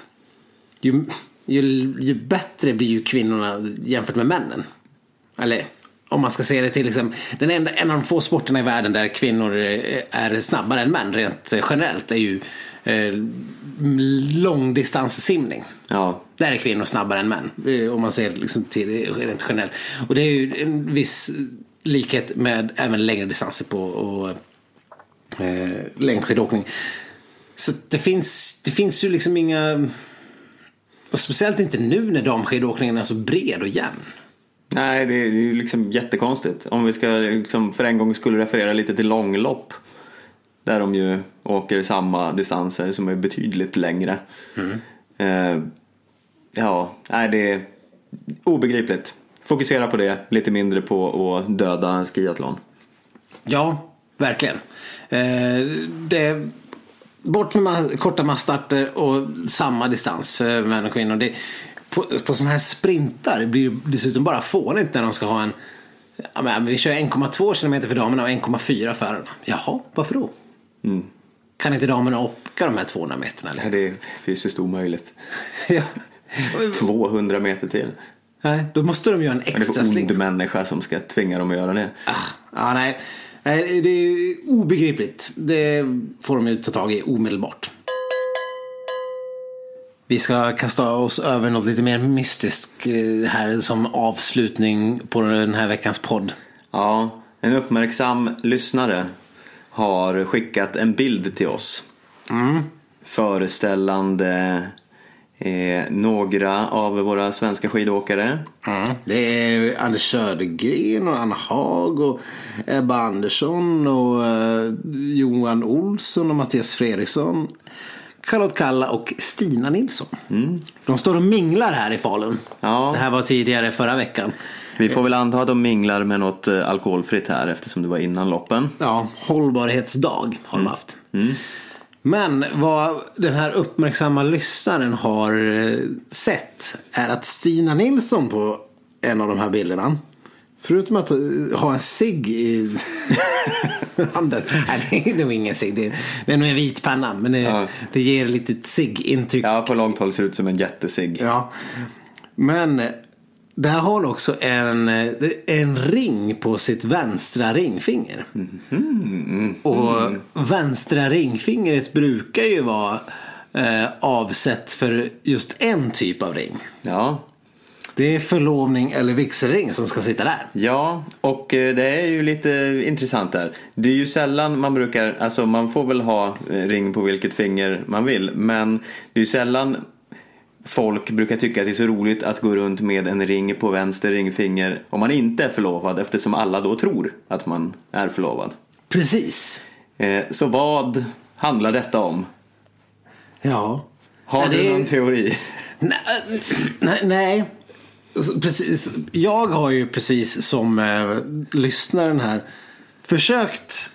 Ju, ju, ju bättre blir ju kvinnorna jämfört med männen. Eller om man ska se det till liksom, den enda, en av de få sporterna i världen där kvinnor eh, är snabbare än män rent eh, generellt är ju eh, långdistanssimning. Ja, Där är kvinnor snabbare än män. eh, Om man ser liksom till rent generellt. Och det är ju en viss likhet med även längre distanser på och, eh, längdskidåkning. Så det finns, det finns ju liksom inga... Och speciellt inte nu när damskidåkningen är så bred och jämn. Nej det är ju liksom jättekonstigt. Om vi ska liksom för en gång skulle referera lite till långlopp. Där de ju åker samma distanser som är betydligt längre. Eh, ja, nej det är obegripligt. Fokusera på det, lite mindre på att döda skiathlon. Ja, verkligen. Eh, det, bort med korta massstarter och samma distans för män och kvinnor. Det, på, på sådana här sprintar blir det dessutom bara fånigt när de ska ha en Ja, men vi kör 1,2 km för damerna och 1,4 för herrarna. Jaha, varför då? Kan inte damerna åka de här 200 meterna? Eller? det är fysiskt omöjligt. ja. 200 meter till. Nej, då måste de göra en Men det är extra en ond människa som ska tvinga dem att göra det. Ah, nej. nej. Det är obegripligt. Det får de ju ta tag i omedelbart. Vi ska kasta oss över något lite mer mystiskt eh, här som avslutning på den här veckans podd. Ja, en uppmärksam lyssnare har skickat en bild till oss. Föreställande eh, några av våra svenska skidåkare. Det är Anders Södergren och Anna Haag och Ebba Andersson och eh, Johan Olsson och Mattias Fredriksson. Charlotte Kalla och Stina Nilsson. De står och minglar här i Falun. Ja. Det här var tidigare förra veckan. Vi får väl anta att de minglar med något eh, alkoholfritt här eftersom det var innan loppen. Ja, hållbarhetsdag har de haft. Men vad den här uppmärksamma lyssnaren har eh, sett är att Stina Nilsson på en av de här bilderna Förutom att eh, ha en cigg i handen. Nej, det är nog ingen cigg. Det, det är nog en vit penna. Men det, Ja. det ger lite cigg-intryck. Ja, på långt håll ser det ut som en jättesig. Ja. Men det här har också en, en ring på sitt vänstra ringfinger. Och vänstra ringfingret brukar ju vara eh, avsett för just en typ av ring. Ja. Det är förlovning eller vigselring som ska sitta där. Ja, och eh, det är ju lite intressant där. Det är ju sällan man brukar, alltså man får väl ha eh, ring på vilket finger man vill, men det är ju sällan folk brukar tycka att det är så roligt att gå runt med en ring på vänster ringfinger om man inte är förlovad eftersom alla då tror att man är förlovad. Precis. Eh, Så vad handlar detta om? Ja. Har Ja, du det någon teori? Nej, nej, nej. Precis. Jag har ju precis som eh, lyssnaren här försökt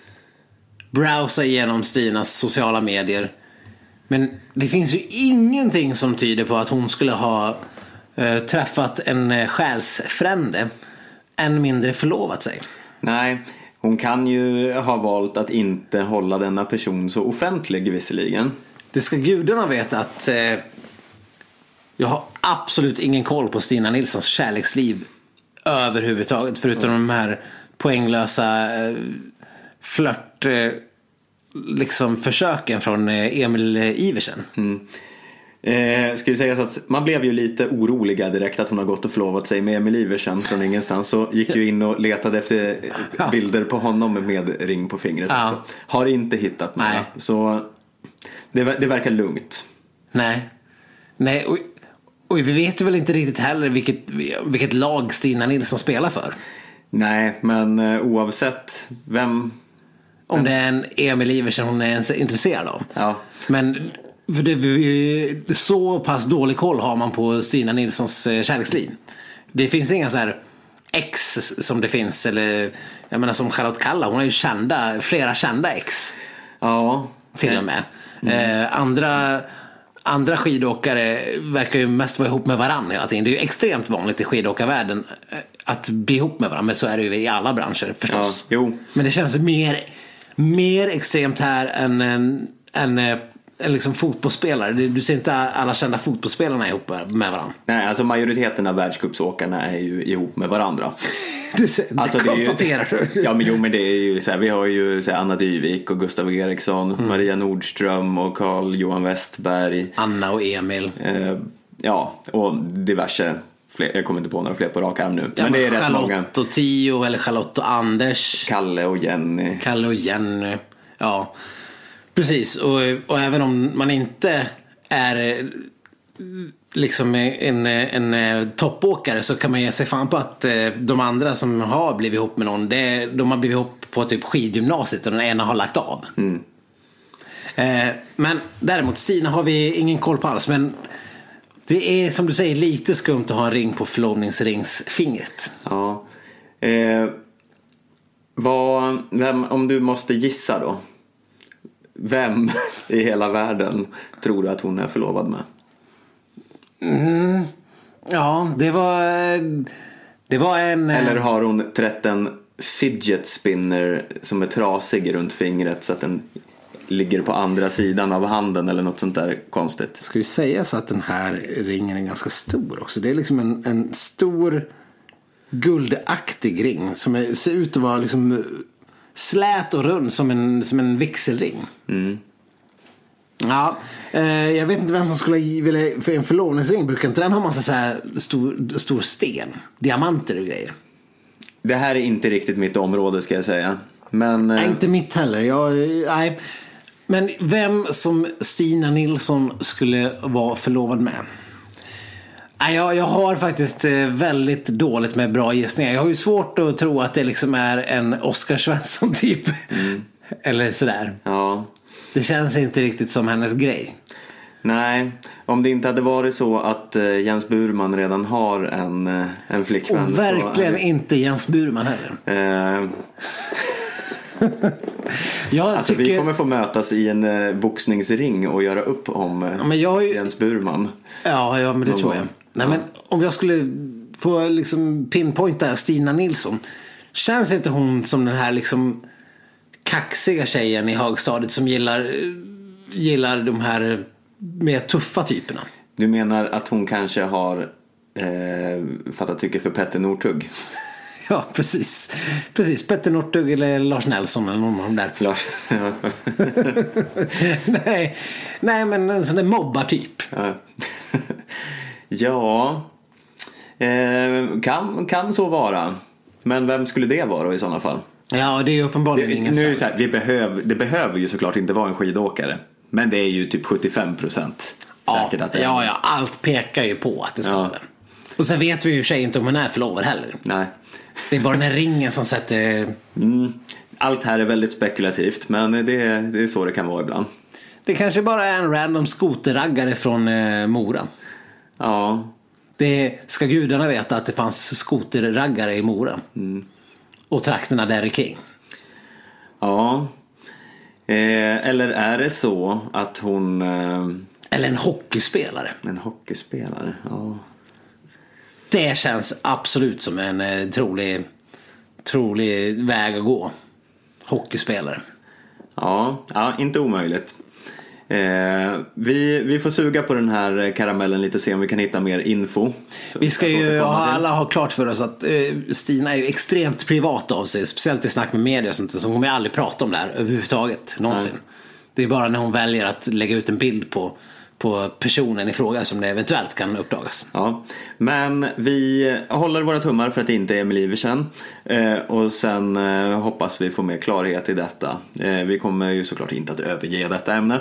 browsa igenom Stinas sociala medier. Men det finns ju ingenting som tyder på att hon skulle ha eh, träffat en eh, själsfrände. Än mindre förlovat sig. Nej, hon kan ju ha valt att inte hålla denna person så offentlig visserligen. Det ska gudarna veta att eh, jag har absolut ingen koll på Stina Nilssons kärleksliv överhuvudtaget. Förutom de här poänglösa eh, flört eh, liksom försöken från eh, Emil Iversen. Eh, ska ju sägas att man blev ju lite oroliga direkt att hon har gått och förlovat sig med Emil Iversen från ingenstans. Så gick ju in och letade efter bilder på honom med ring på fingret Ja. också. Har inte hittat några. Nej. Så det, det verkar lugnt. Nej. Nej, och, vi vet ju väl inte riktigt heller vilket, vilket lag Stina Nilsson spelar för. Nej, men eh, oavsett vem... Om det är en Emil Iversen hon är intresserad av. Ja. Men för det, så pass dålig koll har man på Stina Nilssons eh, kärleksliv. Det finns inga så här ex som det finns. Eller jag menar som Charlotte Kalla. Hon har ju kända, flera kända ex Ja. till och med. Eh, andra, andra skidåkare verkar ju mest vara ihop med varandra hela tiden. Det är ju extremt vanligt i skidåkarvärlden eh, att bli ihop med varandra. Men så är det ju i alla branscher förstås. Ja, jo. Men det känns mer, mer extremt här än eh, en liksom fotbollsspelare. Du ser inte alla kända fotbollsspelarna ihop med varandra. Nej, alltså majoriteten av världscupsåkarna är ju ihop med varandra. Du, ser, Alltså, det det ju- konstaterar du. Ja men jo men det är ju så här, vi har ju så här, Anna Dyvik och Gustav Eriksson, Mm. Maria Nordström och Carl Johan Westberg. Anna och Emil. Eh, ja, och diverse fler. Jag kommer inte på några fler på rak arm nu. Ja, men det är rätt Charlotte många. och Tio eller Charlotte och Anders. Kalle och Jenny. Kalle och Jenny. Ja, precis. Och, och även om man inte är liksom en, en, toppåkare så kan man ge sig fan på att eh, de andra som har blivit ihop med någon, det, de har blivit ihop på typ skidgymnasiet och den ena har lagt av. Eh, men däremot Stina har vi ingen koll på alls. Men det är som du säger lite skumt att ha en ring på förlovningsringsfingret. Ja. Eh, vad, vem, om du måste gissa då. Vem i hela världen tror du att hon är förlovad med? Ja, det var... Det var en... eh, Eller har hon trätt en fidget spinner som är trasig runt fingret så att den ligger på andra sidan av handen eller något sånt där konstigt? ska ju sägas att den här ringen är ganska stor också. Det är liksom en, en stor guldaktig ring som är, ser ut att vara liksom slät och rund som en, som en vigselring. Ja, eh, jag vet inte vem som skulle vilja, för en förlovningsring brukar inte den ha massa så här stor, stor sten, diamanter och grejer. Det här är inte riktigt mitt område ska jag säga. Men eh, Nej, inte mitt heller. Jag, nej. Men vem som Stina Nilsson skulle vara förlovad med? Jag, jag har faktiskt eh, väldigt dåligt med bra gissningar. Jag har ju svårt att tro att det liksom är en Oscar Svensson typ. Eller sådär. ja, Det känns inte riktigt som hennes grej. nej. Om det inte hade varit så att eh, Jens Burman redan har en, eh, en flickvän. Och verkligen så, inte Jens Burman heller. eh, Jag Alltså tycker... vi kommer få mötas i en boxningsring och göra upp om Ja, ju- Jens Burman. Ja, ja men det tror jag. Nej, men om jag skulle får liksom pinpointa Stina Nilsson. Känns inte hon som den här liksom kaxiga tjejen i högstadiet som gillar, gillar de här mer tuffa typerna? Du menar att hon kanske har eh, fattat tycke för Petter Northug? Ja, precis. Precis. Petter Northug eller Lars Nelson eller någon av de där. Lars? nej, nej, men en sån där mobbartyp. Ja. Ja, eh, kan, kan så vara. Men vem skulle det vara i sådana fall? Ja, det är uppenbarligen ingen nu det, svensk. här, vi behöver, det behöver ju såklart inte vara en skidåkare. Men det är ju typ 75 procent säkert ja, att det är. ja, ja, allt pekar ju på att det ska Ja. vara det. Och sen vet vi ju i och för sig inte om hon är förlovad heller. Nej. Det är bara den här ringen som sätter... Mm. Allt här är väldigt spekulativt men det, det är så det kan vara ibland. Det kanske bara är en random skoterraggare från eh, Mora. Ja, Det ska gudarna veta att det fanns skoterraggare i Mora. Mm. Och trakterna där kring. ja. Eh, eller är det så att hon... Eh, Eller en hockeyspelare. en hockeyspelare? Ja. Det känns absolut som en eh, trolig, trolig väg att gå. Hockeyspelare. Ja, ja inte omöjligt. Eh, vi, vi får suga på den här karamellen lite och se om vi kan hitta mer info. Så Vi ska ju ha, alla ha klart för oss att eh, Stina är ju extremt privat av sig. Speciellt i snack med media och sånt. Så hon kommer aldrig prata om det här överhuvudtaget. Någonsin. Det är bara när hon väljer att lägga ut en bild på, på personen i fråga som det eventuellt kan uppdagas. Ja, men vi håller våra tummar för att det inte är Emil Iversen. Eh, och sen eh, hoppas vi få mer klarhet i detta. Eh, vi kommer ju såklart inte att överge detta ämne.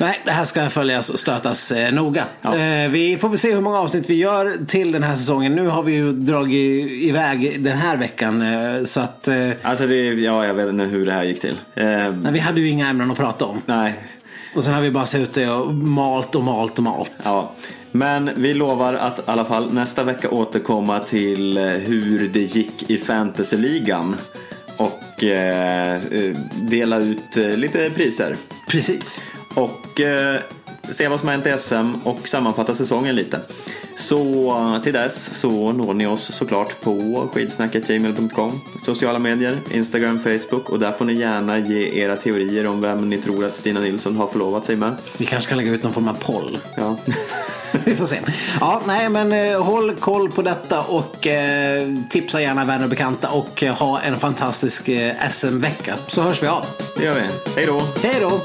Nej, det här ska följas och stötas eh, noga. Ja. Eh, vi får väl se hur många avsnitt vi gör till den här säsongen. Nu har vi ju dragit iväg den här veckan. Eh, så att Alltså, det, ja, jag vet inte hur det här gick till. Nej, vi hade ju inga ämnen att prata om. nej, Och sen har vi bara suttit och malt och malt och malt. ja. Men vi lovar att i alla fall nästa vecka återkomma till eh, hur det gick i fantasyligan. Och eh, eh, dela ut eh, lite priser. Precis. och eh, se vad som har hänt i SM och sammanfatta säsongen lite. Så eh, till dess så når ni oss såklart på skidsnacketgmail.com sociala medier, Instagram, Facebook och där får ni gärna ge era teorier om vem ni tror att Stina Nilsson har förlovat sig med. Vi kanske ska lägga ut någon form av poll. Ja, Vi får se. Ja, nej, men eh, håll koll på detta och eh, tipsa gärna vänner och bekanta och eh, ha en fantastisk eh, SM-vecka. Så hörs vi av. det gör vi. Hej då! Hej då!